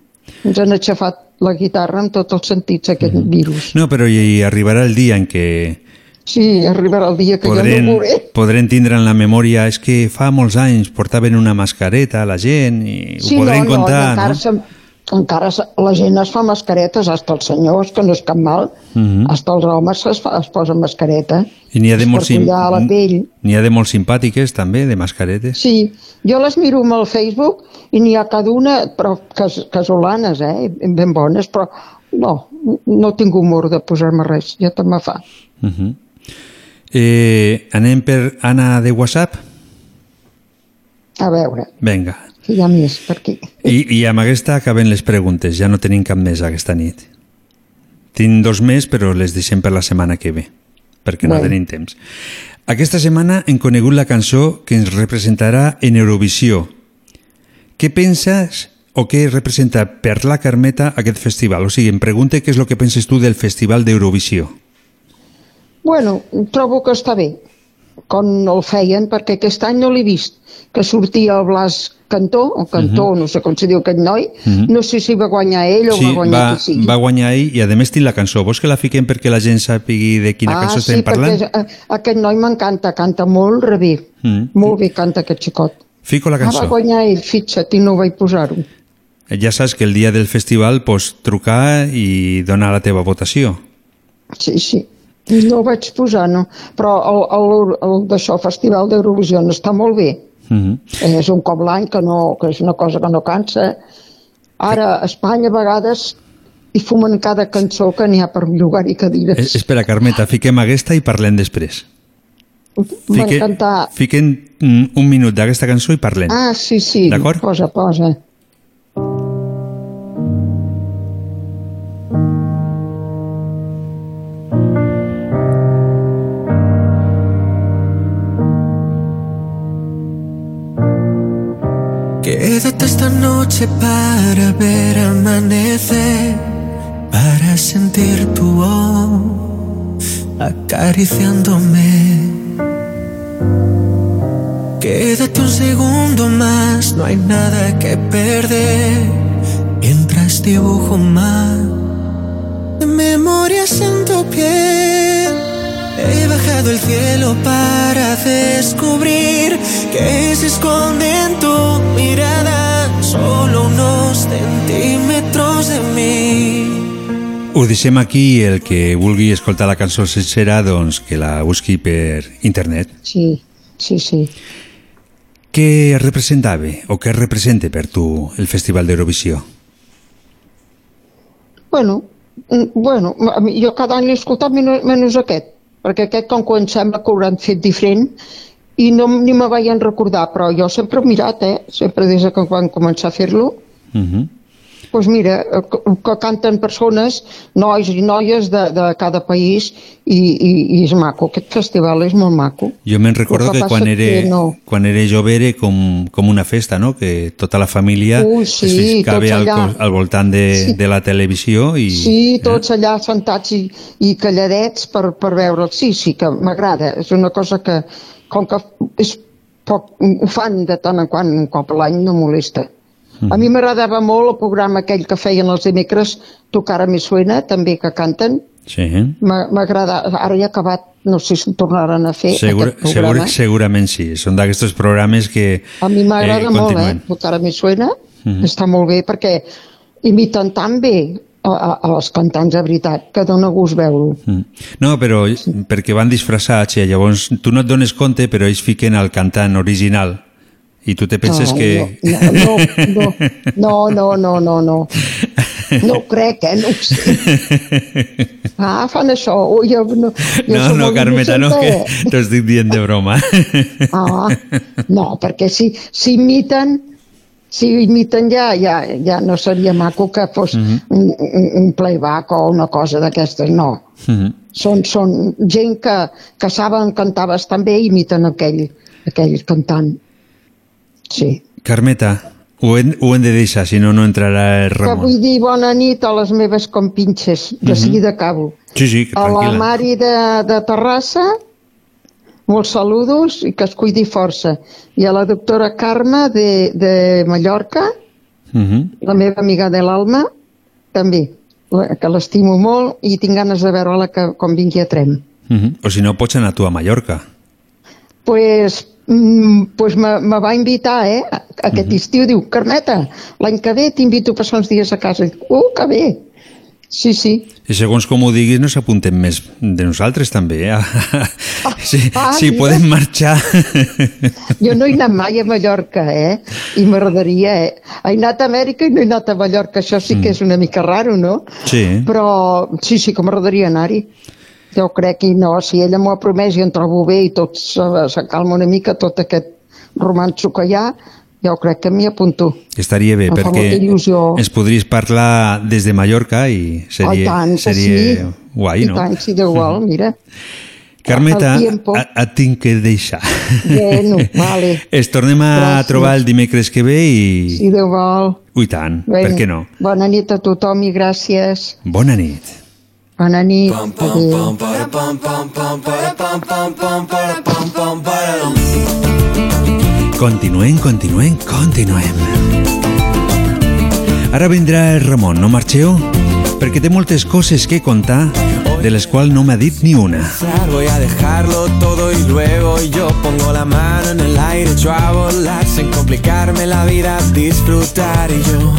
ens han aixafat la guitarra en tots els sentits, aquest virus. No, però hi arribarà el dia en què Sí, arribarà el dia que podrem, jo no veuré. podrem tindre en la memòria és que fa molts anys portaven una mascareta a la gent i Sí, ho podrem no, no, contar, no? Encara la gent es fa mascaretes, hasta els senyors, que no és cap mal, Mhm. hasta els homes es, fa, es posen mascareta. I n'hi ha de molt la pell. N'hi ha de molt simpàtiques també, de mascaretes. Sí, jo les miro amb el Facebook i n'hi ha cada una, però cas, casolanes, eh, ben bones, però no, no tinc humor de posar-me res, ja te me fa. Uh -huh. eh, anem per Anna de WhatsApp? A veure, Vinga. Que hi ha més per aquí. I, I amb aquesta acaben les preguntes, ja no tenim cap més aquesta nit. Tinc dos més, però les deixem per la setmana que ve, perquè no Bueno. tenim temps. Aquesta setmana hem conegut la cançó que ens representarà en Eurovisió. Què penses o què representa per la Carmeta aquest festival? O sigui, em pregunte què és el que penses tu del Festival d'Eurovisió. Bueno, trobo que està bé, com el feien, perquè aquest any no l'he vist, que sortia el Blas Cantó, o Cantó, Mhm. no sé com se diu aquest noi, Mhm. no sé si va guanyar ell o Sí, va guanyar va, qui sigui. va guanyar ell i a més tinc la cançó. Vols que la fiquem perquè la gent sàpigui de quina ah, cançó sí, estem parlant? perquè eh, aquest noi m'encanta, canta molt rebé, Mm. molt bé canta aquest xicot. Fico la Ah, va cançó. guanyar ell, fixa't, i no vaig posar-ho. Ja saps que el dia del festival pots trucar i donar la teva votació. Sí, sí. No ho vaig posar, no. Però el, el, el d'això, Festival d'Eurovisió, està molt bé. Mhm. És un cop l'any que, no, que és una cosa que no cansa. Ara, a Espanya, a vegades, hi fumen cada cançó que n'hi ha per llogar i cadires. Es, espera, Carmeta, fiquem aquesta i parlem després. Fique, M'encanta. fiquem mm, un minut d'aquesta cançó i parlem. Ah, sí, sí. D'acord? Posa, posa. Quédate esta noche para ver amanecer, para sentir tu voz acariciándome. Quédate un segundo más, no hay nada que perder, mientras dibujo más de memorias en tu piel. He bajado el cielo para descubrir que se esconde en tu mirada solo unos centímetros de mí. Ho deixem aquí el que vulgui escoltar la cançó sencera, doncs que la busqui per internet. Sí, sí, sí. Què representava o què representa per tu el Festival d'Eurovisió? Bueno, mm, bueno, jo cada any l'he escoltat menys, menys aquest, perquè aquest com em sembla que ho hauran fet diferent i no, ni me vaig recordar, però jo sempre he mirat, eh? sempre des de que van començar a fer-lo, Uh -huh. Doncs mira, eh, que, que canten persones, nois i noies de, de cada país i, i, i és maco, aquest festival és molt maco. Jo me'n recordo El que que, quan que era, no. quan era jove era com, com una festa, no? que tota la família Ui, sí, es ficava al, al voltant de, Sí. de la televisió i... Sí, tots allà sentats i, i calladets per, per veure'l. Sí, sí, que m'agrada. És una cosa que, com que és poc, ho fan de tant en quant, un cop l'any, no molesta. A mi m'agradava molt el programa aquell que feien els dimecres, Tu cara me suena, també que canten. Sí. M'agrada, ara ja ha acabat, no sé si ho tornaran a fer Segur, aquest programa. segur, segurament sí. Són d'aquests programes que A mi m'agrada eh, molt, eh? Tu cara me suena, Mhm. està molt bé perquè imiten tan bé a, a, a cantants de veritat que dona gust veure-ho. Mm. No, però perquè van disfressats i llavors tu no et dones compte però ells fiquen el cantant original i tu te penses no, que... No, no, no, no, no, no, no. Crec, eh? No ho sé. Ah, fan això. Ui, jo, no, jo No, no, Carmeta, no, que innocenta, t'ho estic dient de broma. Ah, no, perquè si, si imiten, si imiten ja, ja, ja no seria maco que fos Mhm. un, un, un playback o una cosa d'aquestes, no. Mhm. Són, són gent que, que saben cantar bastant bé i imiten aquell, aquell cantant. Sí. Carmeta, ho hem, ho hem de deixar, si no, no entrarà el Que Ramon. vull dir bona nit a les meves compinxes, de Mhm. seguida acabo. Sí, sí, que A la tranquil·la. Mari de, de Terrassa, molts saludos i que es cuidi força. I a la doctora Carme de, de Mallorca, Mhm. la meva amiga de l'Alma, també, que l'estimo molt i tinc ganes de veure-la que, quan vingui a Trem. Mhm. O si no, pots anar tu a Mallorca. pues, mm, pues me, me va invitar, eh? Aquest estiu, diu, Carmeta, l'any que ve t'invito a passar uns dies a casa. I dic, uh, que bé! Sí, sí. I segons com ho diguis, no s'apunten més de nosaltres, també. Eh? sí, ah, sí, mira. podem marxar. Jo no he anat mai a Mallorca, eh? I m'agradaria, eh? He anat a Amèrica i no he anat a Mallorca. Això sí que és una mica raro, no? sí. Però sí, sí que m'agradaria anar-hi. Jo crec que no, si ella m'ho ha promès i em trobo bé i tot se, se calma una mica tot aquest romanço que hi ha, jo crec que m'hi apunto. Estaria bé, Em perquè ens podries parlar des de Mallorca i seria, oh, i tant, seria sí. guai, I no? tant, sí, d'igual, mira. Carmeta, et tinc que deixar. Bueno, vale. Es tornem a Gràcies. trobar el dimecres que ve i... Si Déu vol. Ui tant, Bueno, per què no? Bona nit a tothom i gràcies. Bona nit. Adéu. Continuem, continuem, continuem. Ara vindrà el Ramon, no marxeu? Perquè té moltes coses que contar, de les quals no m'ha dit ni una. Voy a dejarlo todo y luego yo pongo la mano en el aire, echo a volar sin complicarme la vida, disfrutar y yo,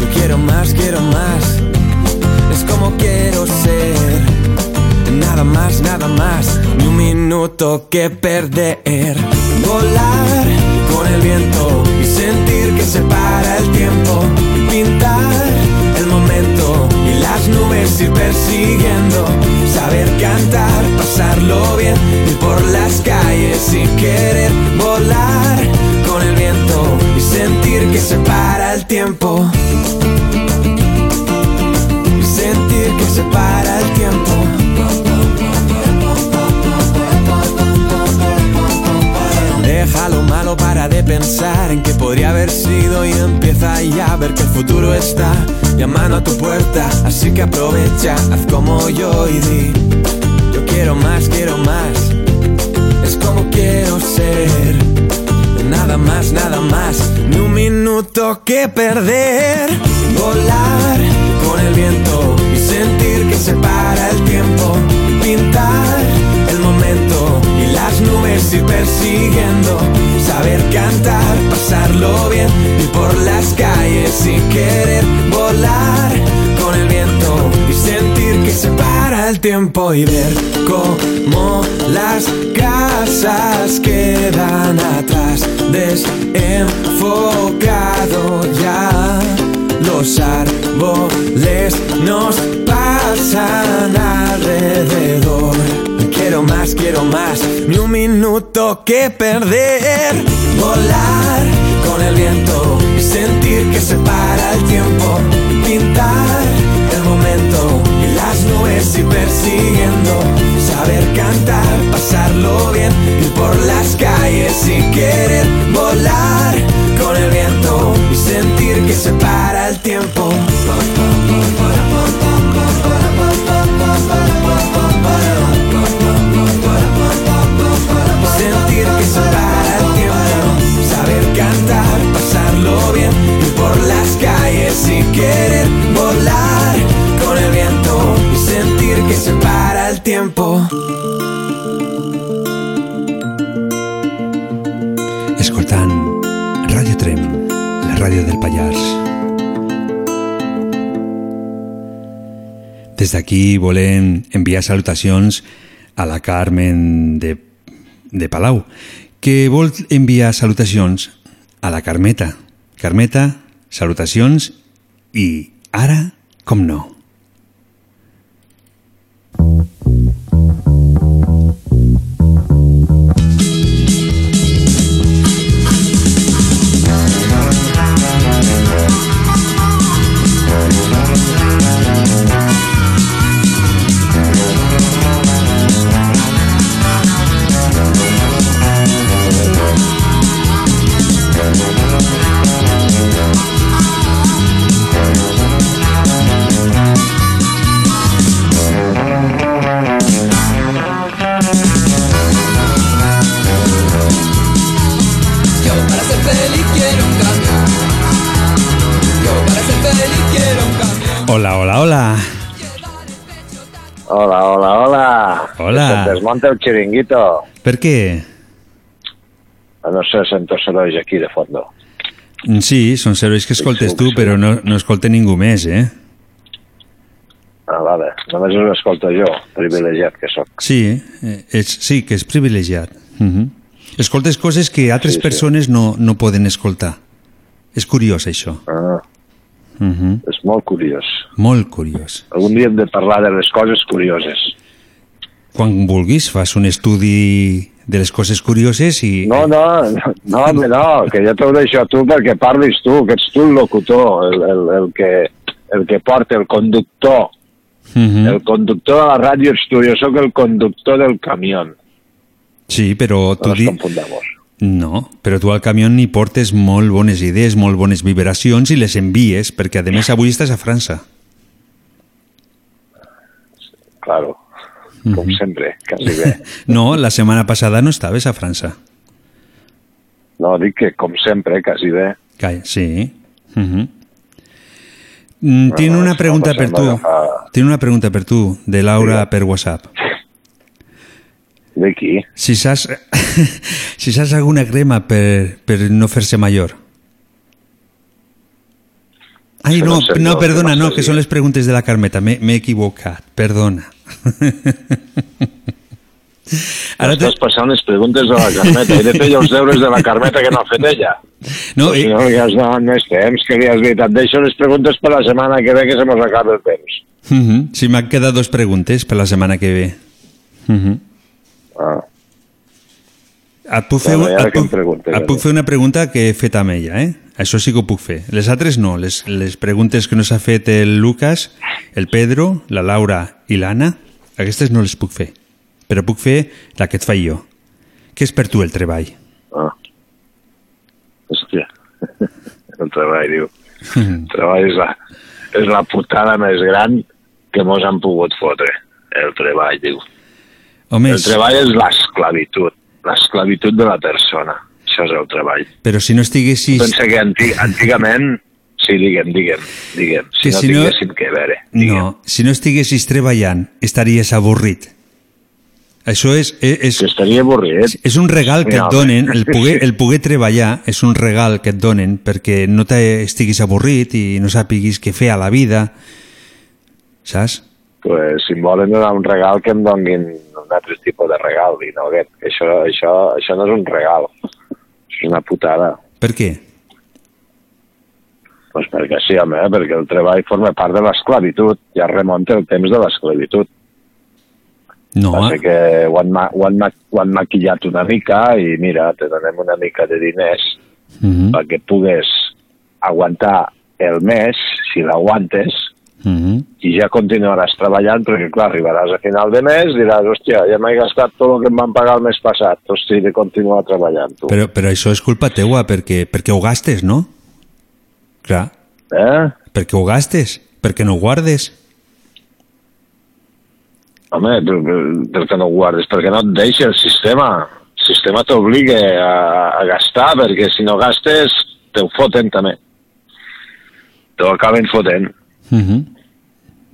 yo quiero más, quiero más, que perder, volar con el viento y sentir que se para el tiempo, pintar el momento y las nubes ir persiguiendo, saber cantar, pasarlo bien, ir por las calles sin querer volar con el viento y sentir que se para el tiempo. Y sentir que se para pensar en que podría haber sido y empieza ya a ver que el futuro está llamando a tu puerta. Así que aprovecha, haz como yo y di, yo quiero más, quiero más. Es como quiero ser, nada más, nada más, ni un minuto que perder. Volar con el viento y sentir que se para el tiempo, pintar nubes ir persiguiendo, saber cantar, pasarlo bien y por las calles sin querer volar con el viento y sentir que se para el tiempo y ver cómo las casas quedan atrás, desenfocado ya. Los árboles nos pasan alrededor. Quiero más, quiero más, ni un minuto que perder. Volar con el viento y sentir que se para el tiempo. Pintar el momento y las nubes ir persiguiendo. Saber cantar, pasarlo bien, ir por las calles sin querer volar con el viento y sentir que se para el tiempo. Que se para el tiempo. Escoltant Ràdio Trem, la ràdio del Pallars. Des d'aquí volem enviar salutacions a la Carmen de, de Palau, que vol enviar salutacions a la Carmeta. Carmeta, salutacions i ara, com no. Yo desmonta el chiringuito. Per què? No sé, sento sorolls aquí de fondo. Sí, són serveis que escoltes tu, però no, no escolta ningú més, eh? Ah, vale. Només us escolto jo, privilegiat que sóc. Sí, eh, és, sí, que és privilegiat. Uh -huh. Escoltes coses que altres Sí, sí. persones no, no poden escoltar. És curiós, això. Ah, Uh -huh. és molt curiós. Molt curiós. Algun dia hem de parlar de les coses curioses. Quan vulguis, fas un estudi de les coses curioses i... No, no, no, no, home, no, que jo t'ho deixo a tu perquè parlis tu, que ets tu el locutor, el, el, el, que, el que porta, el conductor Mhm. El conductor de la ràdio ets tu, jo sóc el conductor del camió. Sí, però tu No di... No, però tu al camió ni portes molt bones idees, molt bones vibracions i les envies, perquè a més avui estàs a França. Claro, com sempre, quasi bé. No, la setmana passada no estaves a França. No, dic que com sempre, quasi bé. Sí. Uh -huh. mm, Tinc una pregunta per tu. s'agafar- Tinc una pregunta per tu, de Laura per WhatsApp. De qui? Si saps, si saps alguna crema per, per no fer-se major. Ai, no, no perdona, no que són les preguntes de la Carmeta. M'he equivocat, perdona. Ara Estàs passant les preguntes de la Carmeta. He de fer els deures de la Carmeta que no ha fet ella. No, si i- no li has donat més temps, que li has dit, et deixo les preguntes per la setmana que ve que se mos acaba el temps. Uh -huh. Sí, m'han quedat dos preguntes per la setmana que ve. Uh -huh. Ah. Et puc, fer, Bueno, et, puc, preguntes, et puc fer una pregunta que he fet amb ella, eh? Això sí que ho puc fer. Les altres no. Les, les preguntes que no s'ha fet el Lucas, el Pedro, la Laura i l'Anna, aquestes no les puc fer. Però puc fer la que et faig jo. Què és per tu el treball? Ah. Hòstia. El treball, diu. El treball és la, és la putada més gran que mos han pogut fotre. El treball, diu. Home, El treball és l'esclavitud. L'esclavitud de la persona. Això és el treball. però si no estiguessis... Pensa que anti antigament... Sí, digue'm, digue'm, digue'm. Si Que no si no- tinguéssim que veure. No, si no estiguessis treballant, estaries avorrit. Això és... és, és estaria avorrit. És un regal que No, et donen, el poder, el poder treballar és un regal que et donen perquè no t'estiguis avorrit i no sàpiguis què fer a la vida, saps? pues, si em volen donar un regal que em donguin un altre tipus de regal i no, aquest, això, això, això no és un regal això és una putada Per què? pues perquè sí, home, eh? perquè el treball forma part de l'esclavitud ja remunta el temps de l'esclavitud No, Passa que ho han, ho, han, ho han maquillat una mica i mira, te donem una mica de diners uh -huh. perquè pugues aguantar el mes, si l'aguantes, Uh -huh. i ja continuaràs treballant perquè, clar, arribaràs a final de mes diràs, hòstia, ja m'he gastat tot el que em van pagar el mes passat, hosti, he de continuar treballant, tu. Però, però això és culpa teua perquè, perquè ho gastes, no? Clar. Eh? Perquè ho gastes, perquè no ho guardes. Home, per, per, per què no ho guardes? Perquè no et deixa el sistema. El sistema t'obliga a, a gastar, perquè si no gastes, te ho foten també. Te ho acaben fotent. Uh -huh.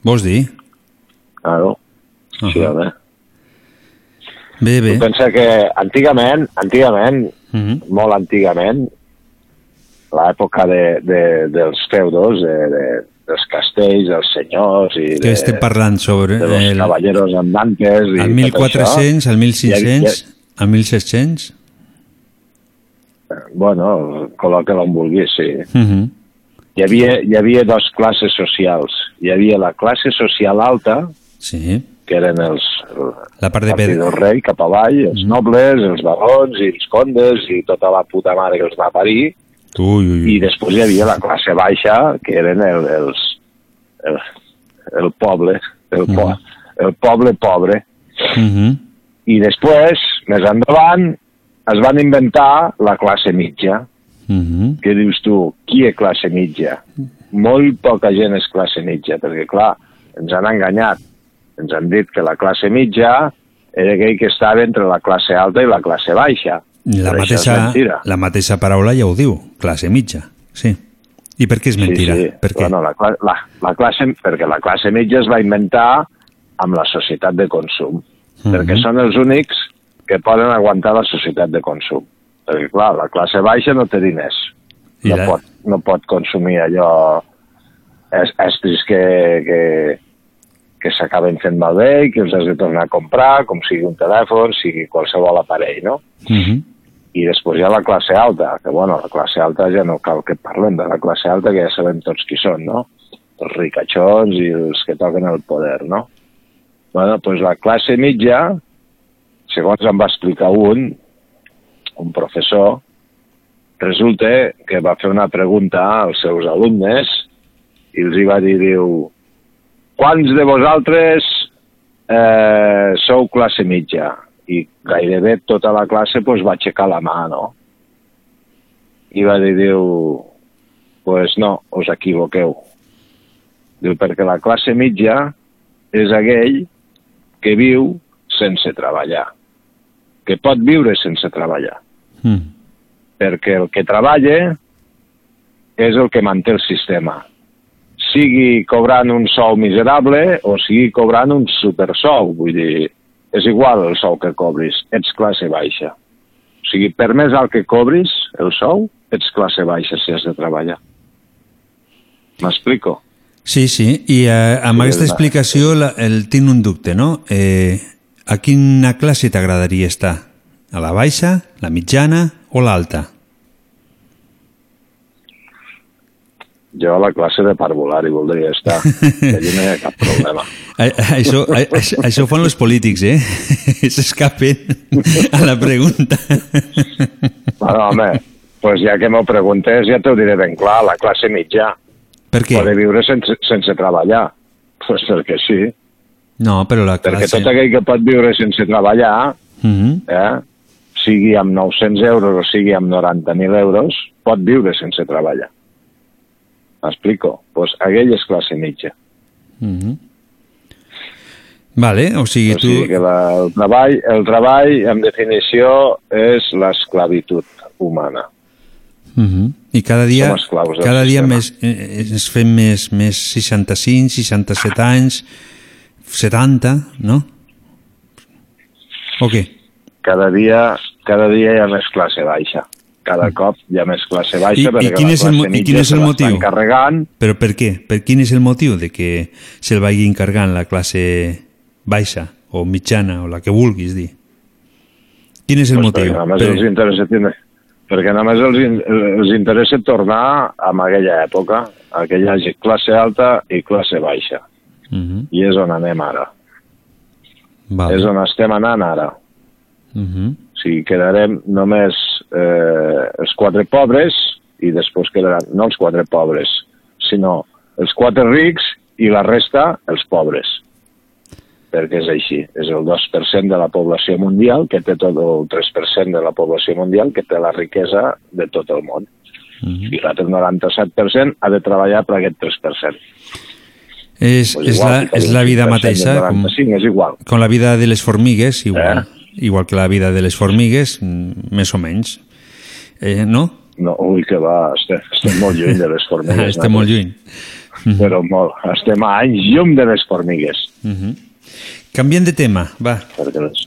Vols dir? Claro. Uh Sí, home. Bé, bé. Tu pensa que antigament, antigament, Uh -huh. molt antigament, l'època de, de, dels feudos, de, de, dels castells, dels senyors i Que de, estem parlant sobre de los el, caballeros andantes i el tot 1400, això, el hi 1600, el 1700? havia- bueno, col·loca-la on vulguis, sí. Uh -huh. Hi havia, hi havia dues classes socials. Hi havia la classe social alta, Sí. que eren els, La part de pedra. del rei cap avall, els nobles, els barons i els condes i tota la puta mare que els va parir, Ui, ui, i després hi havia la classe baixa, que eren el, els, el, el poble, el, po, el poble pobre. Uh -huh. I després, més endavant, es van inventar la classe mitja. Uh -huh. Què dius tu? Qui és classe mitja? Molt poca gent és classe mitja, perquè, clar, ens han enganyat. Ens han dit que la classe mitja era aquell que estava entre la classe alta i la classe baixa. La Però mateixa, la mateixa paraula ja ho diu, classe mitja, sí. I per què és mentira? Sí, sí. Per què? Bueno, la, la, la classe, perquè la classe mitja es va inventar amb la societat de consum, Mhm. perquè són els únics que poden aguantar la societat de consum. Perquè, clar, la classe baixa no té diners. I No, la- pot, no pot consumir allò es- estris que, que, que s'acaben fent malbé i que els has de tornar a comprar, com sigui un telèfon, sigui qualsevol aparell, no? Uh -huh. i després hi ha la classe alta, que bueno, la classe alta ja no cal que parlem de la classe alta, que ja sabem tots qui són, no? Els ricachons i els que toquen el poder, no? Bueno, doncs la classe mitja, segons em va explicar un, un professor, resulta que va fer una pregunta als seus alumnes i els hi va dir, diu, quants de vosaltres eh, sou classe mitja? I gairebé tota la classe pues, va aixecar la mà, no? I va dir, diu, pues no, us equivoqueu. Diu, perquè la classe mitja és aquell que viu sense treballar, que pot viure sense treballar, Mm. perquè el que treballa és el que manté el sistema. Sigui cobrant un sou miserable o sigui cobrant un supersou, vull dir, és igual el sou que cobris, ets classe baixa. O sigui, per més alt que cobris el sou, ets classe baixa si has de treballar. M'explico? Sí, sí, i eh, amb Sí, aquesta explicació la, el tinc un dubte, no? Eh, a quina classe t'agradaria estar? A la baixa, la mitjana o l'alta? Jo a la classe de parvular hi voldria estar. Allí no hi ha cap problema. Això, a, a- això fan els polítics, eh? S'escapen a la pregunta. Bueno, home, pues ja que m'ho preguntes, ja t'ho diré ben clar, la classe mitja. Per què? Poder viure sense, sense treballar. Pues perquè sí. No, però la Perquè classe... tot aquell que pot viure sense treballar, Mhm. eh, sigui amb 900 euros o sigui amb 90.000 euros, pot viure sense treballar. M'explico? Pues aquell és classe mitja. Mhm. Vale, o sigui, O tu... sigui que la, el, treball, el treball, en definició, és l'esclavitud humana. Mhm. I cada dia, cada dia sistema. més, eh, ens fem més, més 65, 67 anys, 70, no? O què? Cada dia, cada dia hi ha més classe baixa. Cada cop hi ha més classe baixa Mm. I, i, perquè quin la és el, I quin és el motiu? carregant. Però per què? Per quin és el motiu de que se'l vagi encargant la classe baixa o mitjana o la que vulguis dir? Quin és el Pues motiu? perquè només Per- els interessa perquè només els, els interessa tornar a aquella època, a que hi hagi classe alta i classe baixa. Mhm. I és on anem ara. Vale. És on estem anant ara. Mhm. O sigui, quedarem només eh, els quatre pobres i després quedaran, no els quatre pobres, sinó els quatre rics i la resta els pobres. Perquè és així, és el 2% de la població mundial que té tot el 3% de la població mundial que té la riquesa de tot el món. Mhm. I l'altre 97% ha de treballar per aquest 3%. És, Pues és, igual, la, fica és la vida 5% mateixa, del com, 95, és igual. com la vida de les formigues, igual, Eh? Igual que la vida de les formigues, mm, més o menys. Eh, no? No, ui, que va, estem, estem molt lluny de les formigues. Estem molt lluny. Però molt, estem a anys llum de les formigues. Mhm. Canviem de tema, va.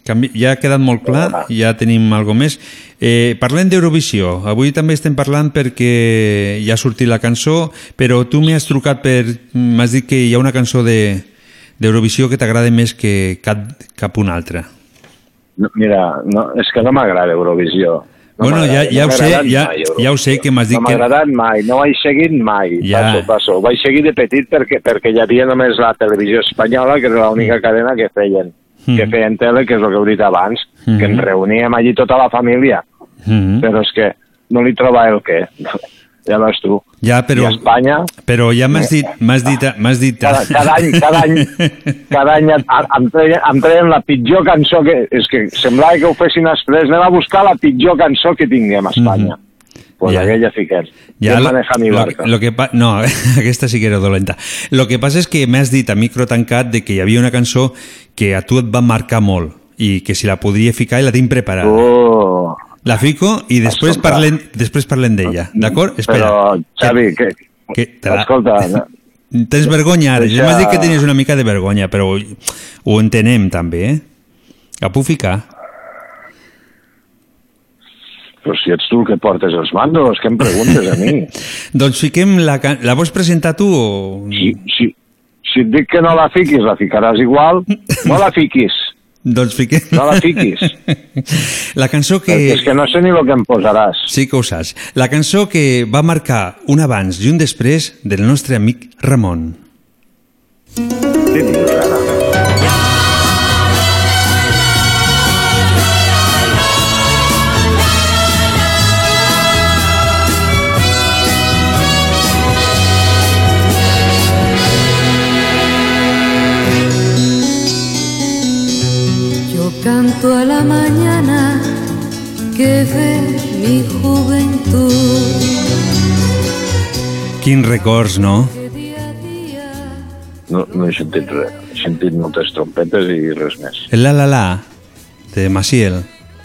Canvi... Ja ha quedat molt clar, ja tenim algo més. Eh, parlem d'Eurovisió. Avui també estem parlant perquè ja ha sortit la cançó, però tu m'has trucat per... M'has dit que hi ha una cançó de d'Eurovisió que t'agrada més que cap, cap una altra. No, mira, no, és que no m'agrada Eurovisió. No Bueno, ja- ja ho m'ha sé, ja- mai, ja ho sé que m'has dit no que- No m'ha agradat mai, no ho he seguit mai, Ja. passo, passo. Ho vaig seguir de petit perquè, perquè hi havia només la televisió espanyola, que era l'única cadena que feien, que Mm. feien tele, que és el que heu dit abans, que ens Mhm. reuníem allí tota la família, Mhm. però és que no li trobava el què. Ja veus tu. Ja, però, I a Espanya, però ja m'has dit, m'has dit, m'has dit... cada, cada any, cada any, cada any em, treien, em treien la pitjor cançó que... És que semblava que ho fessin després. Anem a buscar la pitjor cançó que tinguem a Espanya. Pues Ja. aquella fiquem. Ja, Ja lo, mi lo, lo que pa... No, aquesta sí que era dolenta. Lo que passa és que m'has dit a micro tancat de que hi havia una cançó que a tu et va marcar molt i que si la podria ficar i la tinc preparada. Oh. La fico i després Escolta. parlem, després parlem d'ella, d'acord? Espera. Però, Xavi, que... que te la... Escolta, no, Tens vergonya ara. Deixa- Ja m'has dit que tenies una mica de vergonya, però ho, ho entenem també, eh? La puc ficar? però si ets tu el que portes els mandos, què em preguntes a mi? Doncs fiquem la... La vols presentar tu o... Si, si, si et dic que no la fiquis, la ficaràs igual. No la fiquis. Doncs fiquem... No la fiquis. La cançó que... Perquè és que no sé ni el que em posaràs. Sí que ho saps. La cançó que va marcar un abans i un després del nostre amic Ramon. Què dius ara? La mañana que ve mi juventud. Quins records, no? No, no he sentit res. He sentit moltes trompetes i res més. El la la la de Maciel.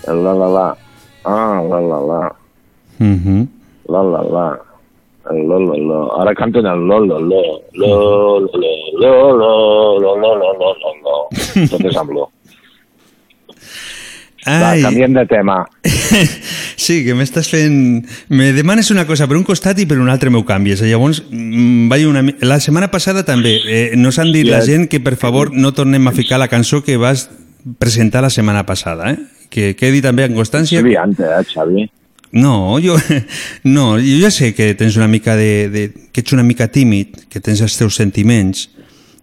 El la la la. Ah, la la la. Mm -hmm. La la la. El lo lo lo. Ara canten el lo lo lo. Lo lo lo lo lo lo lo lo lo lo lo. Tot és amb lo. Va, Ai. canviem de tema. Sí, que m'estàs fent... Me demanes una cosa per un costat i per un altre m'ho canvies. Llavors, mm, vaig una... La setmana passada també eh, nos han dit la Ja. gent que per favor no tornem a ficar la cançó que vas presentar la setmana passada, eh? Que quedi també en constància... Xavi, eh, Xavi? No, jo, no, jo ja sé que tens una mica de, de... que ets una mica tímid, que tens els teus sentiments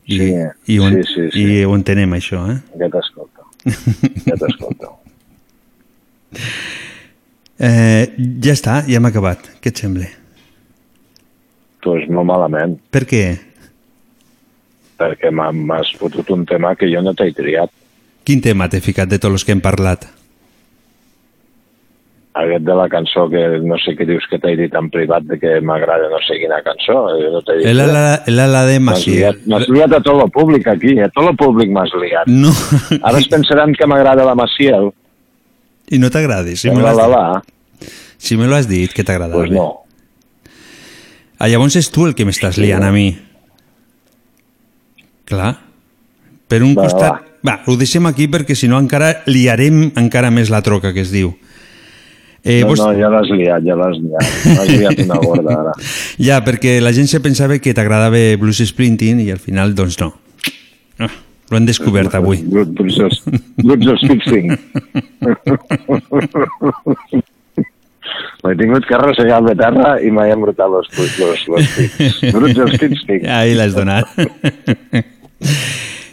i, Sí, i, ho, en- sí, sí, sí. i ho entenem, això, eh? Ja t'escolto. Ja t'escolto. Eh ja està, ja hem acabat. Què et sembla? pues no malament, Per què? perquè m'ha- m'has fotut un tema que jo no t'he triat. Quin tema t'he ficat de tots els que hem parlat? Aquest de la cançó que no sé què dius que t'he dit en privat de que m'agrada no sé quina cançó. Jo no t'he dit El ala, el ala de M'has Maciel. liat, liat a tot el públic aquí, a tot el públic m'has liat. No. Ara es pensaran que m'agrada la Maciel. I no t'agradi, si me l'has. Si me lo has dit, que t'agradava. Pues no. Ah, llavors és tu el que m'estàs liant a mi. Clar. Per un Va, costat... Va, ho deixem aquí perquè si no encara liarem encara més la troca que es diu. Eh, no, vos... no, ja l'has liat, ja l'has liat. M'has liat una gorda ara. Ja, perquè la gent se pensava que t'agradava Blues Sprinting i al final, doncs no. Ah, Lo hem descobert avui. Bruce Springsteen. M'he tingut que arrossegar de terra i m'he embrutat los, los, los pits. Bruce Springsteen. Ahí l'has donat.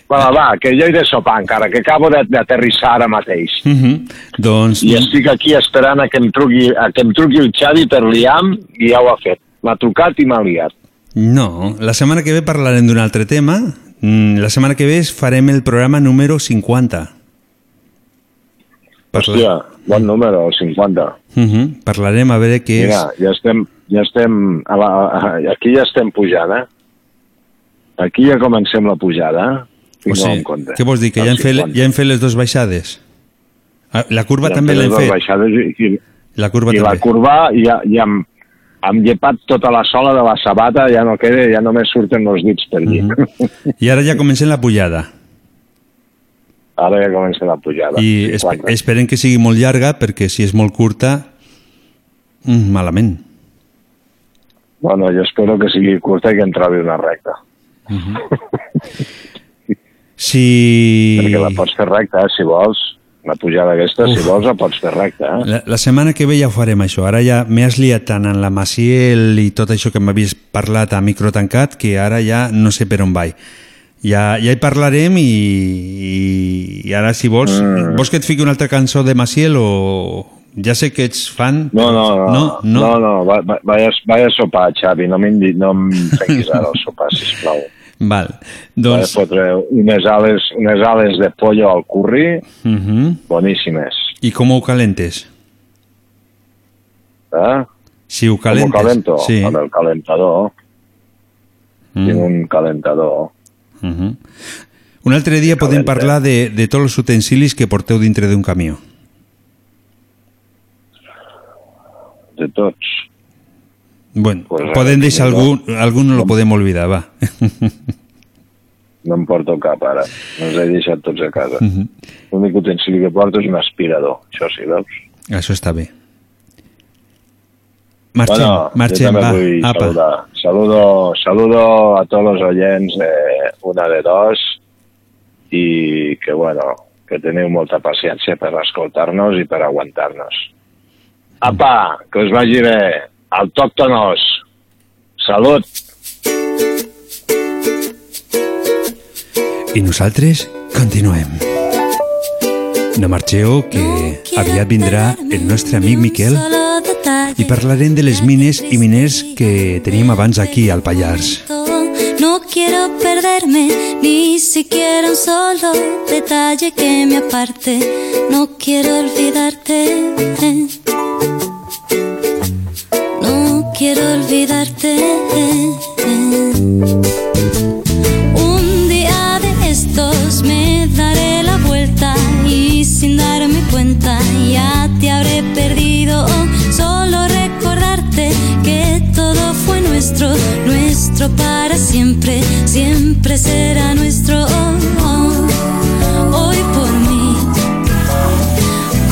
Bueno, va, que jo he de sopar encara, que acabo de- d'aterrissar ara mateix. Uh -huh. Doncs... I estic aquí esperant a que em truqui, a que em truqui el Xavi per liam i ja ho ha fet. M'ha trucat i m'ha liat. No, la setmana que ve parlarem d'un altre tema. Mm, La setmana que ve farem el programa número 50. Hòstia, bon número, el 50. Uh -huh. Parlarem a veure què és... Mira, ja estem, ja estem a la, a, aquí ja estem pujant, eh? Aquí ja comencem la pujada, eh? O sigui, què vols dir? Que ja hem, fet, 50. ja hem fet les dues baixades? Ah, La curva Ja també hem l'hem les fet. baixades i, i, La curva i també. la curva ja, ja hem llepat tota la sola de la sabata, ja no queda, ja només surten els dits per allí. I ara ja comencem la pujada. Ara ja comença la pujada. I esp 50. esperem que sigui molt llarga, perquè si és molt curta, mm, malament. Bueno, jo espero que sigui curta i que em trobi una recta. Si... Perquè la pots fer recta, eh, si vols. La pujada aquesta, si Uf. vols, la pots fer recta. Eh? La, la setmana que ve ja ho farem, això. Ara ja m'has liat tant en la Maciel i tot això que m'havies parlat a micro tancat que ara ja no sé per on vaig. Ja, ja hi parlarem i, i, i ara si vols... Mm. Vols que et fiqui una altra cançó de Maciel o... Ja sé que ets fan... No, no, no, No, no. no, no va, va, vaig, a, vaig a sopar, Xavi, no, m'indi- no em trenquis ara el sopar, sisplau. Val. Vaig Doncs... a fotre unes ales, unes ales de pollo al curri, Uh -huh. boníssimes. I com ho calentes? Eh? Si ho Com calentes. ho calento? Sí. Amb el calentador. Mm. Tinc un calentador. Uh -huh. Un altre dia podem parlar de, de tots els utensilis que porteu dintre d'un camió. De tots. Bueno, Pues, podem eh, deixar no. algun, algun no lo podem oblidar, va. No em porto cap ara. No els he deixat tots a casa. Mhm. L'únic utensili que porto és un aspirador. Això sí, veus? Això està bé. Marxem, bueno, marxem, va, apa. saludar. Saludo, saludo a tots els oients de una de dos i que, bueno, que teniu molta paciència per escoltar-nos i per aguantar-nos. Apa, que us vagi bé. Autòctonos. Salut. I nosaltres continuem. No marxeu, que aviat vindrà el nostre amic Miquel i parlarem de les mines i miners que tenim abans aquí al Pallars. No quiero perderme ni siquiera un solo detalle que me aparte. No quiero olvidarte. No quiero olvidarte. Un día de estos me daré la vuelta y sin darme cuenta ya te habré perdido. Solo recordarte que todo fue nuestro, nuestro para siempre, siempre será nuestro. Hoy por mí,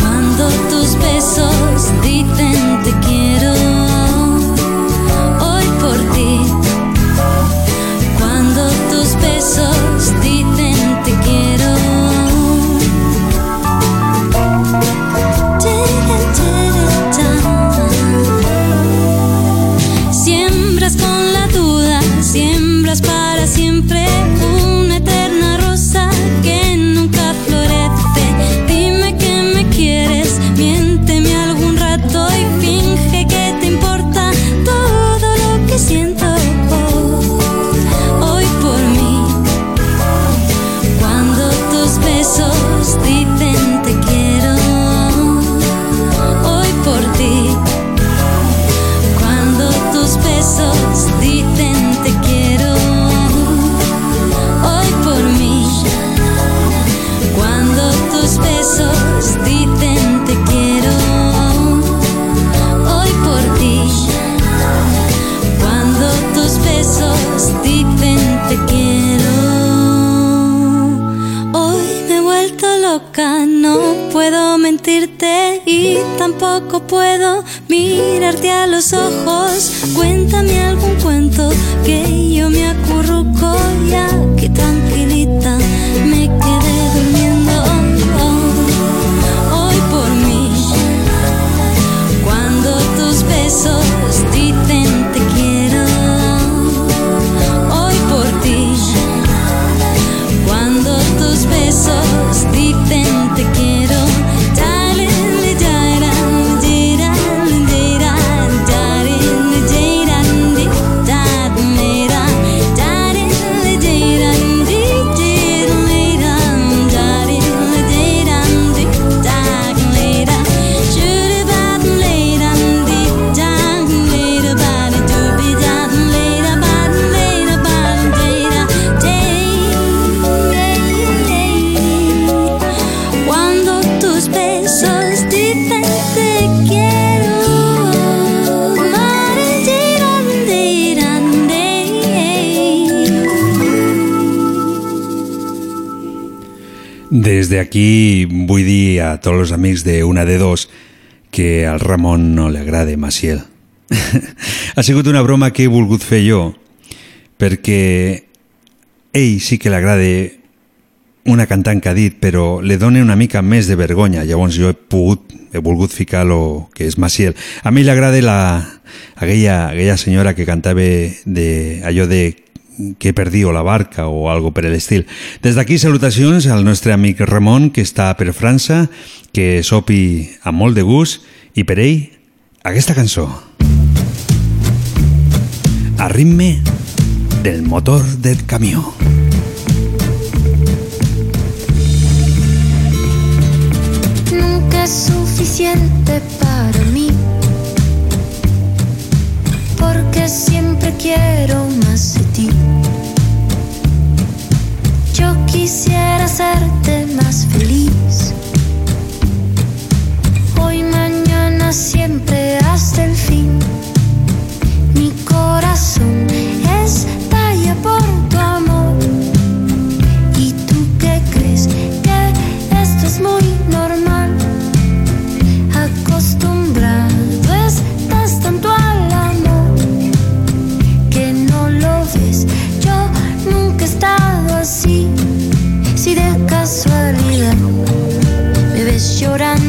cuando tus besos dicen te quiero. Tampoco puedo mirarte a los ojos. Cuéntame algún cuento que yo me acurruco ya que tranquilita me quedé durmiendo. Hoy por mí, cuando tus besos d'aquí vull dir a tots els amics de una de dos que al Ramon no li agrada Maciel. ha sigut una broma que he volgut fer jo perquè ell sí que li agrada una cantant que ha dit, però li dona una mica més de vergonya. Llavors jo he pogut, he volgut ficar lo que és Maciel. A mi li agrada la, aquella, aquella senyora que cantava de, allò de que he perdido la barca o algo per l'estil. Des d'aquí salutacions al nostre amic Ramon, que està per França, que sopi amb molt de gust, i per ell, aquesta cançó. A ritme del motor del camió. nunca es suficiente para mí. Porque siempre quiero más de ti. Yo quisiera hacerte más feliz. Hoy, mañana, siempre hasta el fin. Llorando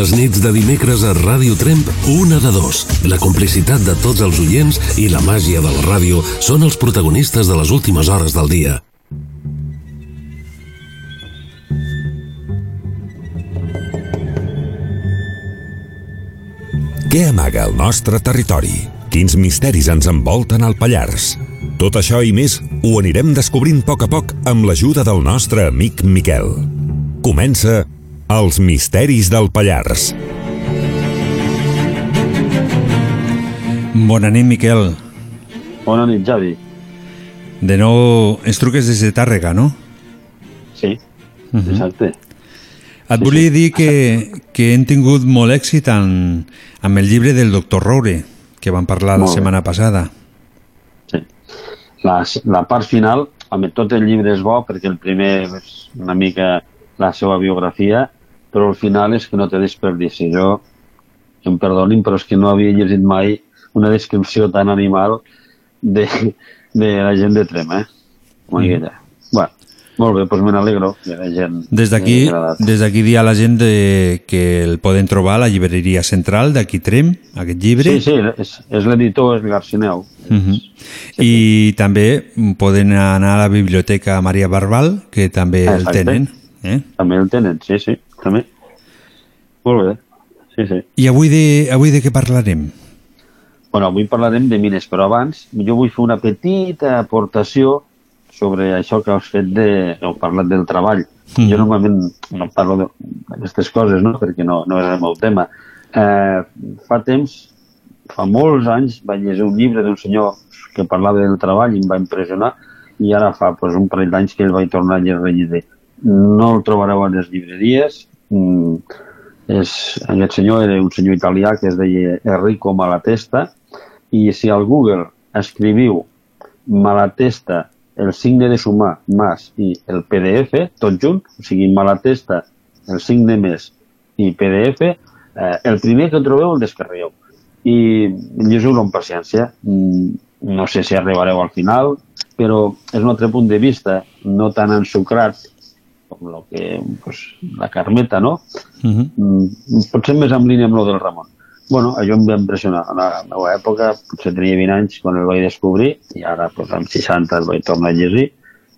Les nits de dimecres a Ràdio Tremp, una de dos. La complicitat de tots els oients i la màgia de la ràdio són els protagonistes de les últimes hores del dia. Què amaga el nostre territori? Quins misteris ens envolten al Pallars? Tot això i més ho anirem descobrint a poc a poc amb l'ajuda del nostre amic Miquel. Comença Els misteris del Pallars. Bona nit, Miquel. Bona nit, Javi. De nou, ens truques des de Tàrrega, no? Sí, Mhm. exacte. Et Sí, volia sí. dir que, que hem tingut molt èxit en, amb el llibre del doctor Roure, que vam parlar la Molt bé. setmana passada. La, la part final, home, tot el llibre és bo perquè el primer és una mica la seva biografia, però el final és que no té desperdici. Jo, que em perdonin, però és que no havia llegit mai una descripció tan animal de, de la gent de Trem, eh? Com Mhm. aquella. Bueno, molt bé, doncs me n'alegro de la gent. Des d'aquí des d'aquí dir a la gent de, que el poden trobar a la llibreria central d'aquí Trem, aquest llibre. Sí, sí, és, és l'editor, és Garcineu. Mhm. I també poden anar a la biblioteca Maria Barbal, que també el Exacte. tenen. Eh? També el tenen, sí, sí, també. Molt bé, sí, sí. I avui de, avui de què parlarem? Bueno, avui parlarem de mines, però abans jo vull fer una petita aportació sobre això que has fet de... heu parlat del treball. Mhm. Jo normalment no parlo de- d'aquestes coses, no?, perquè no, no és el meu tema. Eh, fa temps, fa molts anys, vaig llegir un llibre d'un senyor que parlava del treball i em va impressionar i ara fa pues, un parell d'anys que el vaig tornar a llegir. No el trobareu a les llibreries, mm, és, aquest senyor era un senyor italià que es deia Enrico Malatesta i si al Google escriviu Malatesta, el signe de sumar, más i el PDF, tot junt, o sigui, Malatesta, el signe més i PDF, eh, el primer que trobeu el descarregueu. I llegiu-lo amb paciència. Mm, No sé si arribareu al final, però és un altre punt de vista, no tan ensucrat com lo que, pues, la Carmeta, no? Mm, potser més en línia amb lo del Ramon. Bueno, això em va impressionar. A la meva època, potser tenia 20 anys quan el vaig descobrir, i ara, pues, amb 60 el vaig tornar a llegir,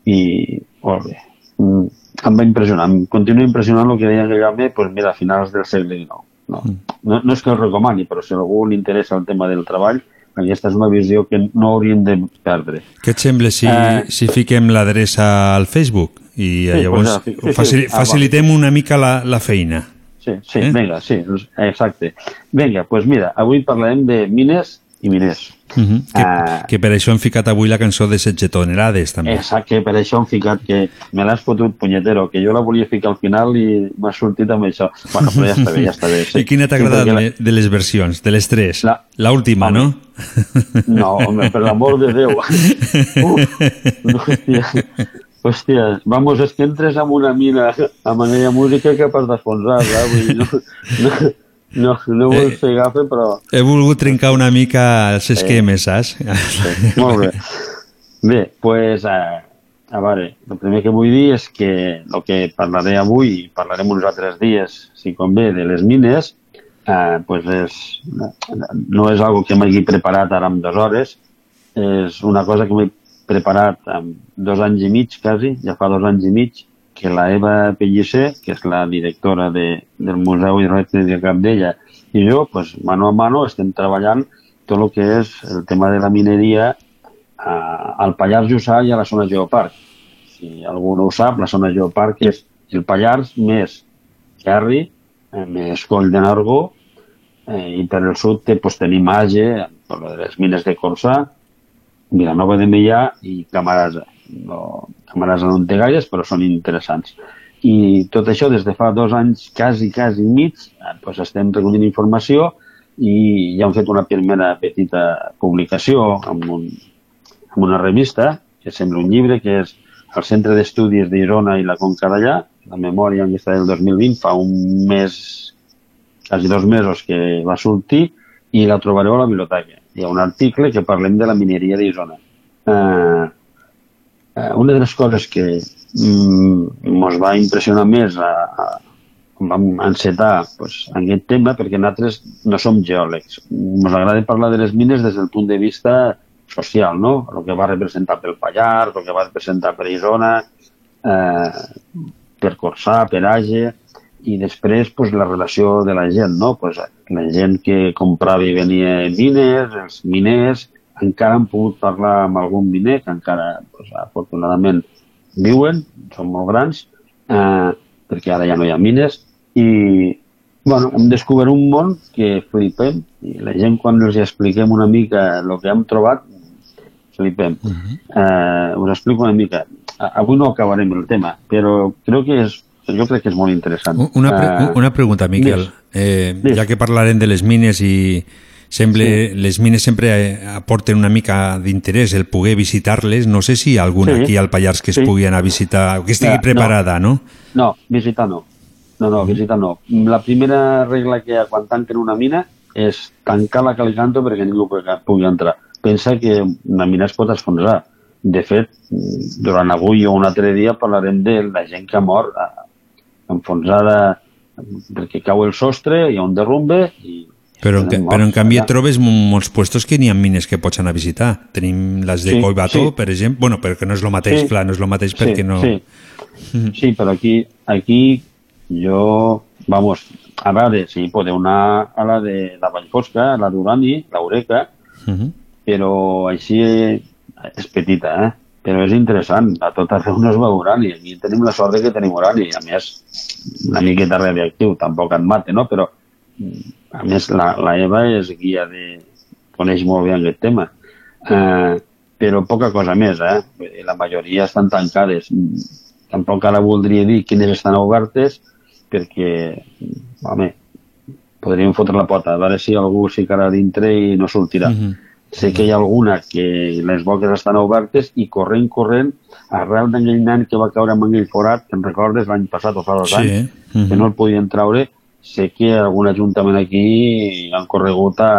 i molt bé. Mm, em va impressionar. Em continua impressionant el que deia aquell home, pues, mira, a finals del segle XIX. No, no, no és que el recomani, però si algú li interessa el tema del treball, aquesta és una visió que no hauríem de perdre. Què et sembla si, Eh. si fiquem l'adreça al Facebook i Sí, llavors pues sí, sí, facil, sí. Ah, facilitem una mica la, la feina? Sí, sí, eh? vinga, sí, exacte. Vinga, doncs pues mira, avui parlarem de mines i miners. Uh -huh. que, Ah. que per això hem ficat avui la cançó de 16 tonelades també. Exacte, per això hem ficat que me l'has fotut punyetero, que jo la volia ficar al final i m'ha sortit amb això. Bueno, però ja està bé, ja està bé. Sí. I quina t'ha Sí, agradat perquè la- de, les versions? De les tres? La, última, no? No, home, per l'amor de Déu. Uf, hòstia, hòstia, vamos, és que entres en una mina amb aquella música que per desfonsar, eh? Vull dir, no, no, no, no vull Eh, fer gafe, però He volgut trencar una mica els esquemes, saps? molt bé. Bé, pues, a, a veure, el primer que vull dir és que el que parlaré avui, parlarem uns altres dies, si convé, de les mines, eh, pues és, no és algo que m'hagi preparat ara en dues hores, és una cosa que m'he preparat amb dos anys i mig, quasi, ja fa dos anys i mig, que la Eva Pellicer, que és la directora de, del Museu Hidroelèctric de Capdella, i jo, pues, mano a mano, estem treballant tot el que és el tema de la mineria a, al Pallars Jussà i a la zona Geoparc. Si algú no ho sap, la zona Geoparc és el Pallars més Kerri, eh, més Coll de Nargó, eh, i per el sud té, pues, tenim Age, per les mines de Corçà, Vilanova de Meià i Camarasa. No, Camarasa no en té gaires, però són interessants. I tot això des de fa dos anys, quasi, quasi mig, eh, pues estem recollint informació i ja hem fet una primera petita publicació amb, un, amb una revista que sembla un llibre, que és el Centre d'Estudis d'Irona i la Conca d'allà, la memòria aquesta del 2020, fa un mes, quasi dos mesos que va sortir i la trobareu a la biblioteca. Hi ha un article que parlem de la mineria d'Isona. Eh, eh, una de les coses que mm, ens va impressionar més a, a, vam encetar pues, aquest tema perquè nosaltres no som geòlegs. Ens agrada parlar de les mines des del punt de vista social, no? El que va representar pel Pallars, el que va representar per Isona, eh, per Corçà, per Age, i després pues, la relació de la gent, no? Pues, la gent que comprava i venia mines, els miners, encara hem pogut parlar amb algun miner que encara, pues, afortunadament, viuen, són molt grans, eh, perquè ara ja no hi ha mines, i bueno, hem descobert un món que flipem, i la gent quan els expliquem una mica el que hem trobat, flipem. Uh -huh. eh, us explico una mica. Avui no acabarem el tema, però crec que és, jo crec que és molt interessant. Una, pre Eh, una pregunta, Miquel. Eh, ja que parlarem de les mines i sempre, les mines sempre eh, aporten una mica d'interès el poder visitar-les. No sé si hi ha alguna Sí. aquí al Pallars que es Sí. pugui anar a visitar, que estigui Ja, no. preparada, no? No, visitar no. No, no, visitar no. La primera regla que hi ha quan tanquen una mina és tancar la calicanto perquè ningú pugui, entrar. Pensa que una mina es pot esfondrar. De fet, durant avui o un altre dia parlarem de la gent que ha mort eh, enfonsada perquè cau el sostre, hi ha un derrumbe i Però, en, però en canvi allà. trobes mo- molts puestos que n'hi ha mines que pots anar a visitar. Tenim les de Sí, Collbató, sí. per exemple. Bueno, però que no és el mateix, Sí. clar, no és el mateix Sí, perquè no... sí. Sí, però aquí, aquí jo, vamos, a veure, sí, podeu anar a la de la Vallfosca, a la d'Urani, l'Eureca, Mhm. però així és petita, eh? Però és interessant, a tot arreu no es veu urani, aquí tenim la sort que tenim urani, a més, una miqueta radioactiu, tampoc et mate, no? Però, a més, la, la Eva és guia de... coneix molt bé aquest tema. Eh, però poca cosa més, eh? La majoria estan tancades. Tampoc ara voldria dir quines estan obertes, perquè, home, podríem fotre la pota, a veure si algú s'hi quedarà dintre i no sortirà. Mhm. Sé que hi ha alguna que les boques estan obertes i corrent, corrent, arrel d'aquell nen que va caure amb aquell forat, que em recordes? L'any passat o fa dos Sí, anys, mhm. que no el podien traure, sé que algun ajuntament aquí han corregut a,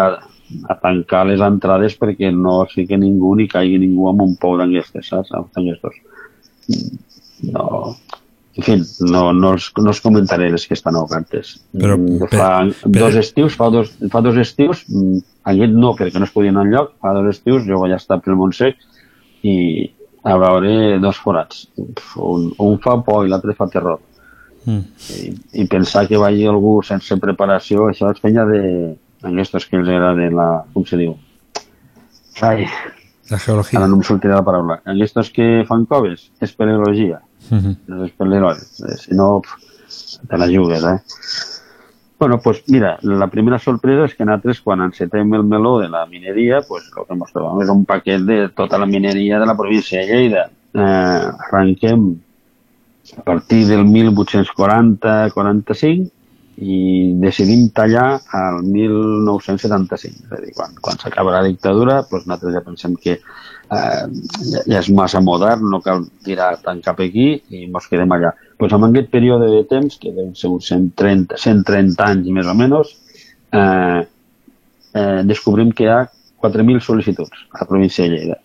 a tancar les entrades perquè no fiqui ningú ni caigui ningú amb un pou d'aquestes, saps? No, en fi, no, no, els, no els comentaré les que estan obertes. Però- Mm, per- fa per- dos estius, fa dos, fa dos estius, mm, aquest no, perquè no es podia anar enlloc, fa dos estius jo vaig estar pel Montsec i a veure dos forats. Un, un fa por i l'altre fa terror. Mm. I, I pensar que vagi algú sense preparació, això és feina de aquests que els agrada la... com se diu? Ai, La geologia. ara no em sortirà la paraula. Aquests que fan coves, espeleologia. Mhm. Els espeleroides. Eh, Si no, te la jugues, eh? Bueno, pues mira, la primera sorpresa és que nosaltres quan encetem el meló de la mineria, pues el que ens és un paquet de tota la mineria de la província de Lleida. Eh, arrenquem a partir del 1840-45 i decidim tallar al 1975. És a dir, quan, quan s'acaba la dictadura, doncs nosaltres ja pensem que eh, ja, és massa modern, no cal tirar tant cap aquí i ens quedem allà. Doncs en aquest període de temps, que deu ser uns 130, 130 anys més o menys, eh, eh, descobrim que hi ha 4.000 sol·licituds a la província de Lleida.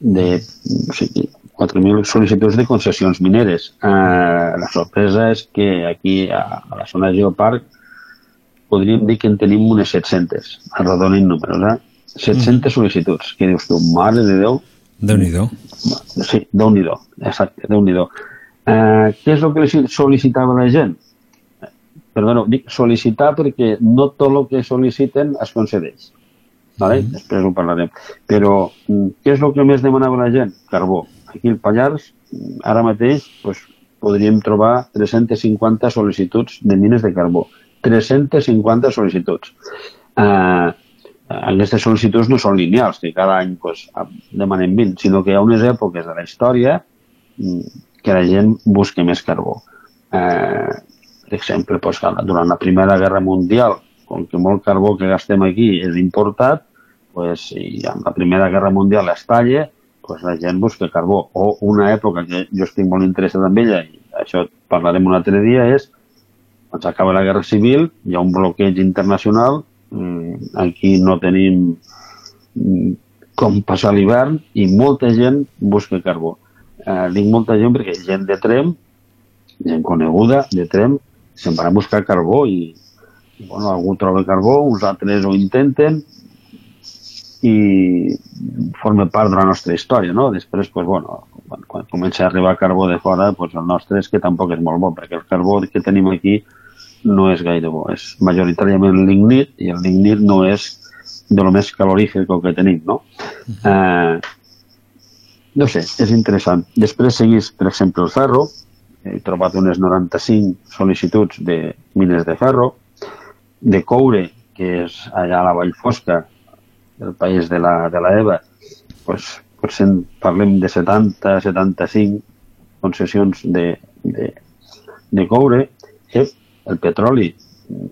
De, o sigui, 4.000 sol·licituds de concessions mineres. Eh, la sorpresa és que aquí, a, a la zona de Geoparc, podríem dir que en tenim unes 700, arredonin números, eh? 700 sol·licituds. Que dius tu, mare de Déu, Déu-n'hi-do. Sí, déu nhi exacte, déu nhi eh, Què és el que li sol·licitava la gent? Perdó, dic sol·licitar perquè no tot el que sol·liciten es concedeix. Vale? Mm. Després ho parlarem. Però mm, què és el que més demanava la gent? Carbó. Aquí al Pallars, mm, ara mateix, pues, podríem trobar 350 sol·licituds de mines de carbó. 350 sol·licituds. Eh, aquestes sol·licituds no són lineals, que cada any pues, demanem 20, sinó que hi ha unes èpoques de la història mm, que la gent busca més carbó. Eh, per exemple, pues, durant la Primera Guerra Mundial, com que molt carbó que gastem aquí és importat, pues, i en la Primera Guerra Mundial es talla, pues, la gent busca carbó. O una època que jo estic molt interessat en ella, i això parlarem un altre dia, és quan s'acaba la Guerra Civil, hi ha un bloqueig internacional, aquí no tenim mm, com passar l'hivern i molta gent busca carbó. Eh, dic molta gent perquè gent de Trem, gent coneguda de Trem, se'n van a buscar carbó i, i bueno, algú troba carbó, uns altres ho intenten i forma part de la nostra història, no? Després, pues, bueno, quan, quan comença a arribar carbó de fora, pues, el nostre és que tampoc és molt bo, perquè el carbó que tenim aquí no és gaire bo. És majoritàriament lignit i el lignit no és de lo més calorífic que tenim, no? Eh, no sé, és interessant. Després seguís, per exemple, el ferro. He trobat unes 95 sol·licituds de mines de ferro. De coure, que és allà a la Vall Fosca, del país de la, de la EVA, pues, potser en parlem de 70, 75 concessions de, de, de coure. Eh, el petroli,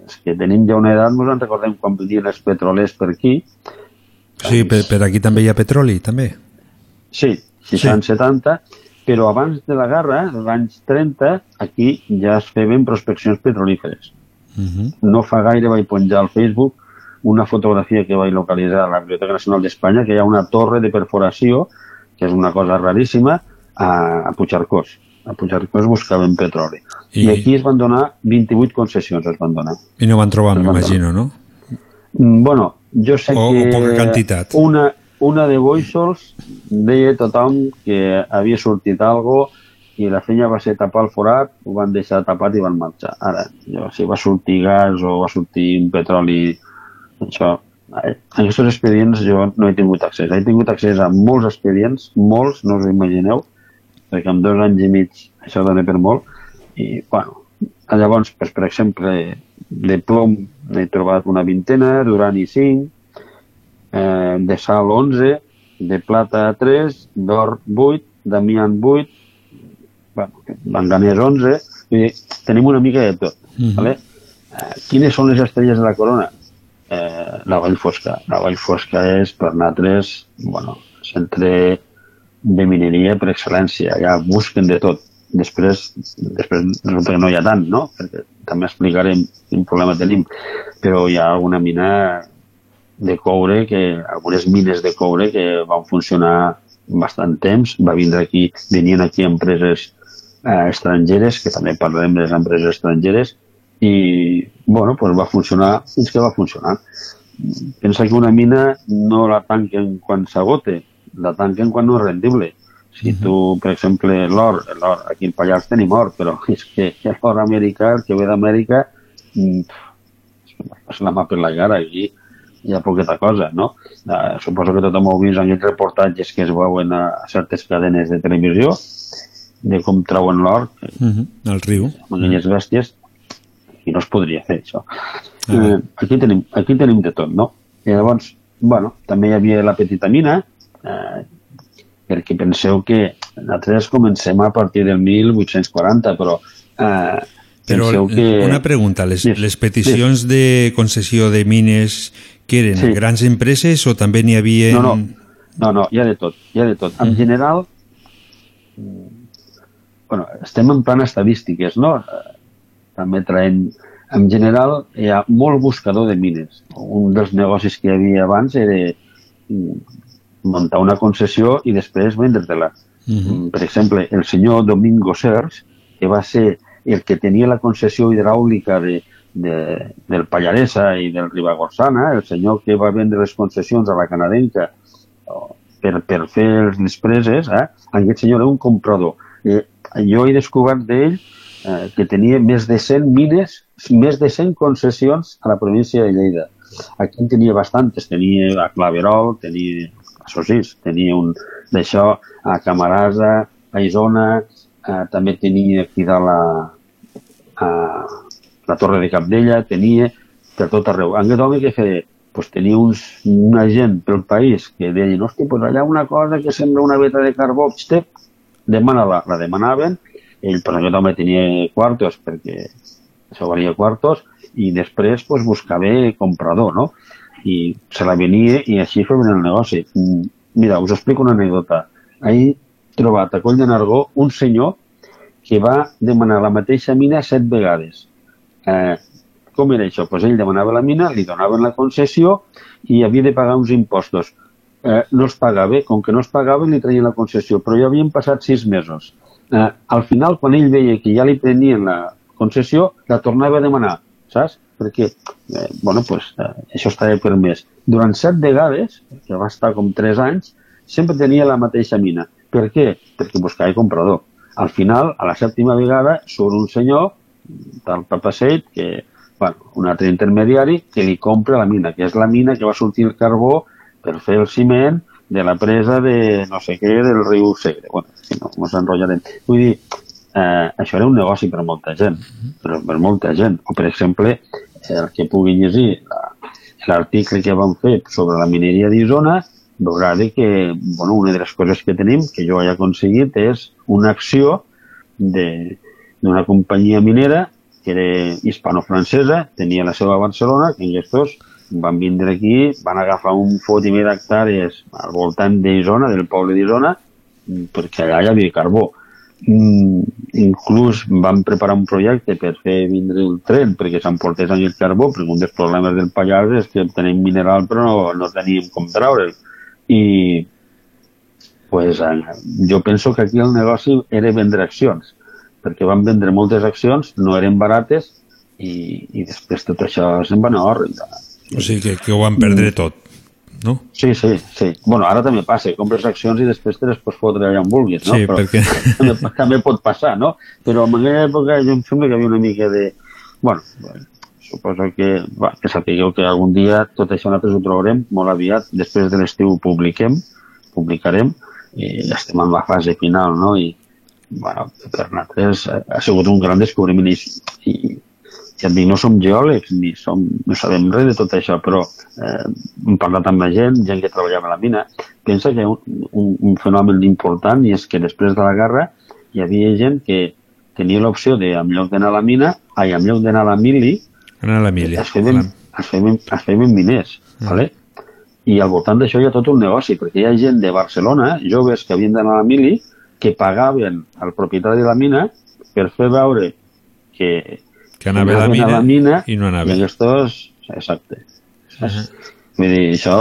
és que tenim ja una edat, ens en recordem quan venien els petrolers per aquí. Sí, per, per aquí també hi ha petroli, també. Sí, 60-70, però abans de la guerra, als anys 30, aquí ja es feien prospeccions petrolíferes. Uh -huh. No fa gaire vaig penjar al Facebook una fotografia que vaig localitzar a la Biblioteca Nacional d'Espanya, que hi ha una torre de perforació, que és una cosa raríssima, a, a Puigcercós. A Puigcercós buscaven petroli. I... I- aquí es van donar 28 concessions, es van donar. I no van trobar, m'imagino, no? Mm, Bueno, jo sé O- que... o poca quantitat. Una, una de Boixols deia tothom que havia sortit algo i la feina va ser tapar el forat, ho van deixar tapat i van marxar. Ara, jo, si va sortir gas o va sortir un petroli, això... eh, En aquests expedients jo no he tingut accés. He tingut accés a molts expedients, molts, no us ho imagineu, perquè en dos anys i mig això dona per molt. I, bueno, llavors, doncs, per exemple, de plom n'he trobat una vintena, d'urani 5, eh, de sal 11, de plata 3, d'or 8, d'amiant 8, bueno, manganès 11, vull dir, tenim una mica de tot. Mhm. vale? Eh, quines són les estrelles de la corona? Eh, la Vall Fosca. La Vall Fosca és, per nosaltres, bueno, centre de mineria per excel·lència. Ja busquen de tot. Després, després resulta que no hi ha tant, no? Perquè també explicarem quin problema tenim. Però hi ha alguna mina de coure, que algunes mines de coure que van funcionar bastant temps. Va vindre aquí, venien aquí empreses eh, estrangeres, que també parlarem de les empreses estrangeres, i bueno, pues va funcionar fins que va funcionar. Pensa que una mina no la tanquen quan s'agote, la tanquen quan no és rendible. Si tu, per exemple, l'or, l'or, aquí al Pallars tenim or, però és que l'or americà, el que ve d'Amèrica, mm, és la mà per la cara, aquí hi ha poqueta cosa, no? Uh, suposo que tothom heu vist en aquests reportatges que es veuen a, a certes cadenes de televisió de com treuen l'or, Uh -huh. El riu. amb aquelles bèsties, i no es podria fer això. Eh, aquí, tenim, aquí tenim de tot, no? I llavors, bueno, també hi havia la petita mina, eh, perquè penseu que nosaltres comencem a partir del 1840, però eh, Però que... una pregunta, les, Dis, les peticions de concessió de mines que eren Sí. grans empreses o també n'hi havia... No, no, no, no, hi ha de tot, hi ha de tot. En general, mm, bueno, estem en plan estadístiques, no? També traient... En general, hi ha molt buscador de mines. Un dels negocis que hi havia abans era mm, muntar una concessió i després vendre-te-la. Mm, Per exemple, el senyor Domingo Sers, que va ser el que tenia la concessió hidràulica de, de, del Pallaresa i del Ribagorsana, el senyor que va vendre les concessions a la canadenca per, per fer les preses, eh? aquest senyor era un comprador. Eh, jo he descobert d'ell eh, que tenia més de 100 mines, més de 100 concessions a la província de Lleida. Aquí en tenia bastantes, tenia a Claverol, tenia a Sosís, tenia un d'això a Camarasa, a Isona, eh, també tenia aquí dalt a, a la Torre de Capdella, tenia per tot arreu. En aquest home què feia? Pues tenia uns, una gent pel país que deien, hòstia, pues allà una cosa que sembla una veta de carbó, demana-la, la demanaven, ell per aquest home tenia quartos perquè això valia quartos i després pues, buscava comprador, no? I se la venia i així feien el negoci. Mm, Mira, us explico una anècdota. Ahir trobat a Coll de Nargó un senyor que va demanar la mateixa mina set vegades. Eh, com era això? Pues ell demanava la mina, li donaven la concessió i havia de pagar uns impostos. Eh, no es pagava, com que no es pagava li traien la concessió, però ja havien passat sis mesos. Eh, al final, quan ell veia que ja li prenien la concessió, la tornava a demanar, saps? Perquè, eh, bueno, pues, eh, això estava permès. Durant set vegades, que va estar com tres anys, sempre tenia la mateixa mina. Per què? Perquè buscava comprador. Al final, a la sèptima vegada, surt un senyor del Papaseit, que, bueno, un altre intermediari, que li compra la mina, que és la mina que va sortir el carbó per fer el ciment de la presa de no sé què del riu Segre. Bueno, si no, ens enrotllarem. Vull dir, eh, això era un negoci per molta gent, però per molta gent. O, per exemple, el que pugui llegir la- l'article que vam fer sobre la mineria d'Isona, veurà que bueno, una de les coses que tenim, que jo he aconseguit, és una acció d'una companyia minera que era hispano-francesa, tenia la seva a Barcelona, que aquests van vindre aquí, van agafar un fotimer d'hectàrees al voltant d'Isona, del poble d'Isona, perquè allà hi havia carbó. Mm, inclús van preparar un projecte per fer vindre el tren perquè s'emportés amb el carbó, perquè un dels problemes del Pallars és que tenim mineral però no, no teníem com treure'l. I pues, eh, jo penso que aquí el negoci era vendre accions, perquè van vendre moltes accions, no eren barates, i, i després tot això se'n va anar a. O sigui que, que ho van perdre tot, no? Sí, sí, sí. Bueno, ara també passa, compres accions i després te les pots fotre allà on vulguis, no? Sí, perquè- també, també pot passar, no? Però en aquella època jo em sembla que havia una mica de... Bueno, bueno, suposo que, bueno, que sapigueu que algun dia tot això nosaltres ho trobarem molt aviat, després de l'estiu ho publiquem, publicarem, i estem en la fase final, no? I, bueno, per nosaltres ha, ha sigut un gran descobriment i, i, ja et dic, no som geòlegs ni som, no sabem res de tot això, però eh, hem parlat amb la gent, gent que treballava a la mina, pensa que hi ha un, un, un fenomen important i és que després de la guerra hi havia gent que tenia l'opció de, en lloc d'anar a la mina, ai, en lloc d'anar a la mili, Anar a la mili. es feien, es feien, es feien miners, vale? i al voltant d'això hi ha tot un negoci, perquè hi ha gent de Barcelona, joves que havien d'anar a la mili, que pagaven al propietari de la mina per fer veure que, Que anava a la anaven mina i no anava. I aquests, exacte. Vull dir, això,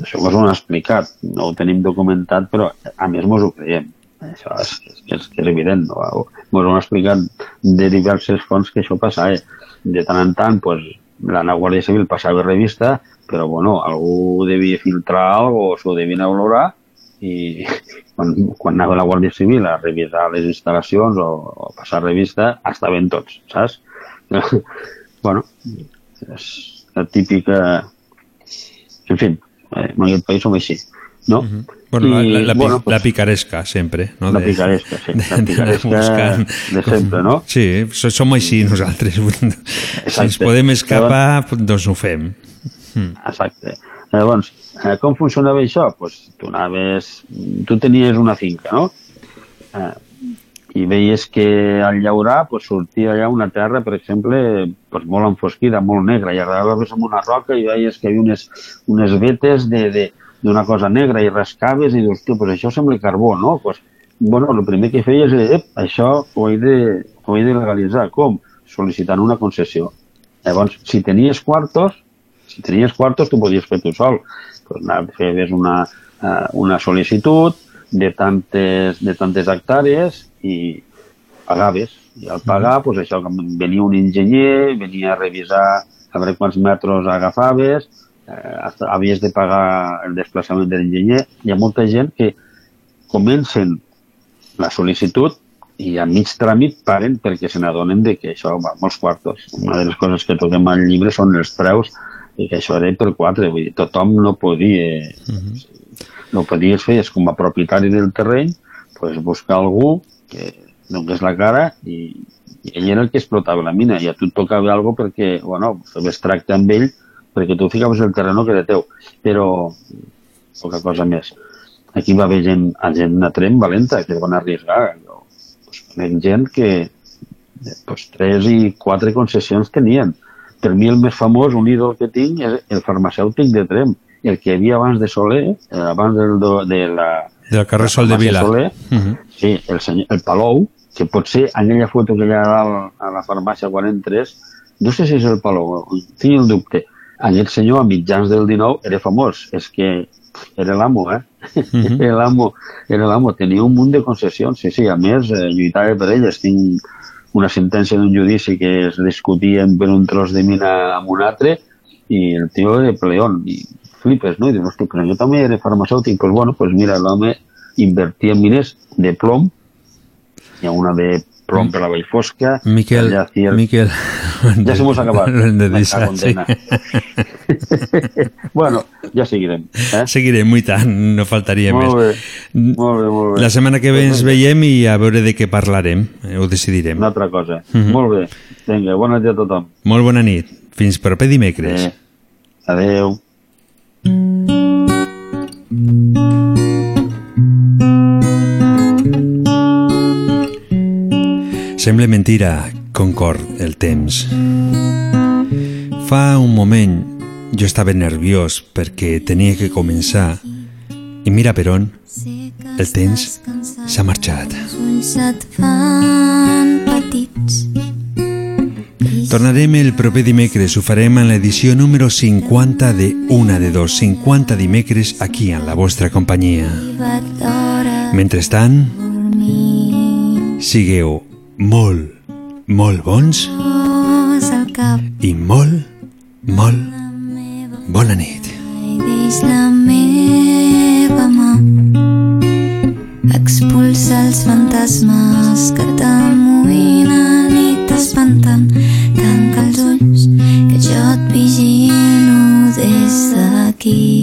això ho han explicat, no ho tenim documentat, però a més mos ho creiem. Això és, és, és, evident, no? Mos ho han explicat de diverses fonts que això passava. De tant en tant, pues, la Guàrdia Civil passava revista, però bueno, algú devia filtrar alguna cosa, o s'ho devien olorar, i quan, quan anava la Guàrdia Civil a revisar les instal·lacions o, o passar revista, estaven tots, saps? Bueno, és la típica... En fi, eh, en aquest país som així, no? Bueno, la, la, la, bueno, pi- la picaresca, sempre. No? La picaresca, sí, la picaresca de sempre, no? Sí, so- som així nosaltres. si ens podem escapar, doncs ho fem. Mm. Exacte. Llavors, eh, com funcionava això? Pues, tu anaves, tu tenies una finca, no? I veies que al llaurar pues, sortia allà una terra, per exemple, pues, molt enfosquida, molt negra, i agarraves amb una roca i veies que hi havia unes, unes vetes d'una cosa negra i rascaves i dius, tio, pues això sembla carbó, no? Pues, bueno, el primer que feies és, ep, això ho he, de, ho he de legalitzar. Com? Sol·licitant una concessió. Llavors, si tenies quartos, si tenies quartos, tu podies fer tu sol. Pues, anar, feies una, eh, una sol·licitud de tantes, de tantes hectàrees i pagaves. I al pagar, pues, això, venia un enginyer, venia a revisar a veure quants metres agafaves, eh, havies de pagar el desplaçament de l'enginyer. Hi ha molta gent que comencen la sol·licitud i a mig tràmit paren perquè se n'adonen de que això va molts quartos. Una de les coses que toquem al llibre són els preus i que això era per quatre, vull dir, tothom no podia... No podies fer, és com a propietari del terreny, pues, buscar algú que donés la cara i, i ell era el que explotava la mina i a tu et tocava alguna perquè, bueno, fes tracte amb ell perquè tu ficaves el terreno que era teu, però poca cosa més. Aquí va haver gent, gent a Trem valenta que van arriesgar. Jo, pues, conec gent que pues, tres i quatre concessions tenien. Per mi el més famós, un ídol que tinc, és el farmacèutic de Trem, el que hi havia abans de Soler, eh, abans del, de la... Del carrer Sol de Vila. Soler, Mhm. Sí, el, senyor, el Palou, que potser en aquella foto que hi ha a dalt a la farmàcia quan entres, no sé si és el Palou, tinc el dubte. Aquest senyor a mitjans del 19 era famós, és que era l'amo, eh? Mhm. era l'amo, era l'amo, tenia un munt de concessions, sí, sí, a més, eh, lluitava per elles, tinc una sentència d'un judici que es discutien per un tros de mina amb un altre i el tio era pleón i flipes, no? I dius, hosti, però jo també era farmacèutic, pues bueno, pues mira, l'home invertia en mines de plom, hi ha una de plom per la Vall Fosca, Miquel, allà hacía el- Miquel... Ja se mos ha acabat. Lo hem de deixar, sí. bueno, ja seguirem. Eh? Seguirem, i tant, no faltaria Molt més. bé, molt bé, molt bé. La setmana que ve ens veiem i a veure de què parlarem, eh, ho decidirem. Una altra cosa. Mhm. Molt bé. Vinga, bona nit a tothom. Molt bona nit. Fins proper dimecres. Eh, adeu. Sembla mentira, concord el temps. Fa un moment jo estava nerviós perquè tenia que començar i mira per on el temps s'ha marxat. Els ulls et fan petits. Tornarem el proper dimecres, ho farem en l'edició número 50 de Una de Dos, 50 dimecres aquí en la vostra companyia. Mentrestant, sigueu molt, molt bons i molt, molt bona nit. la meva mà expulsa els fantasmes que t'amoïnen i t'espanten d'aquí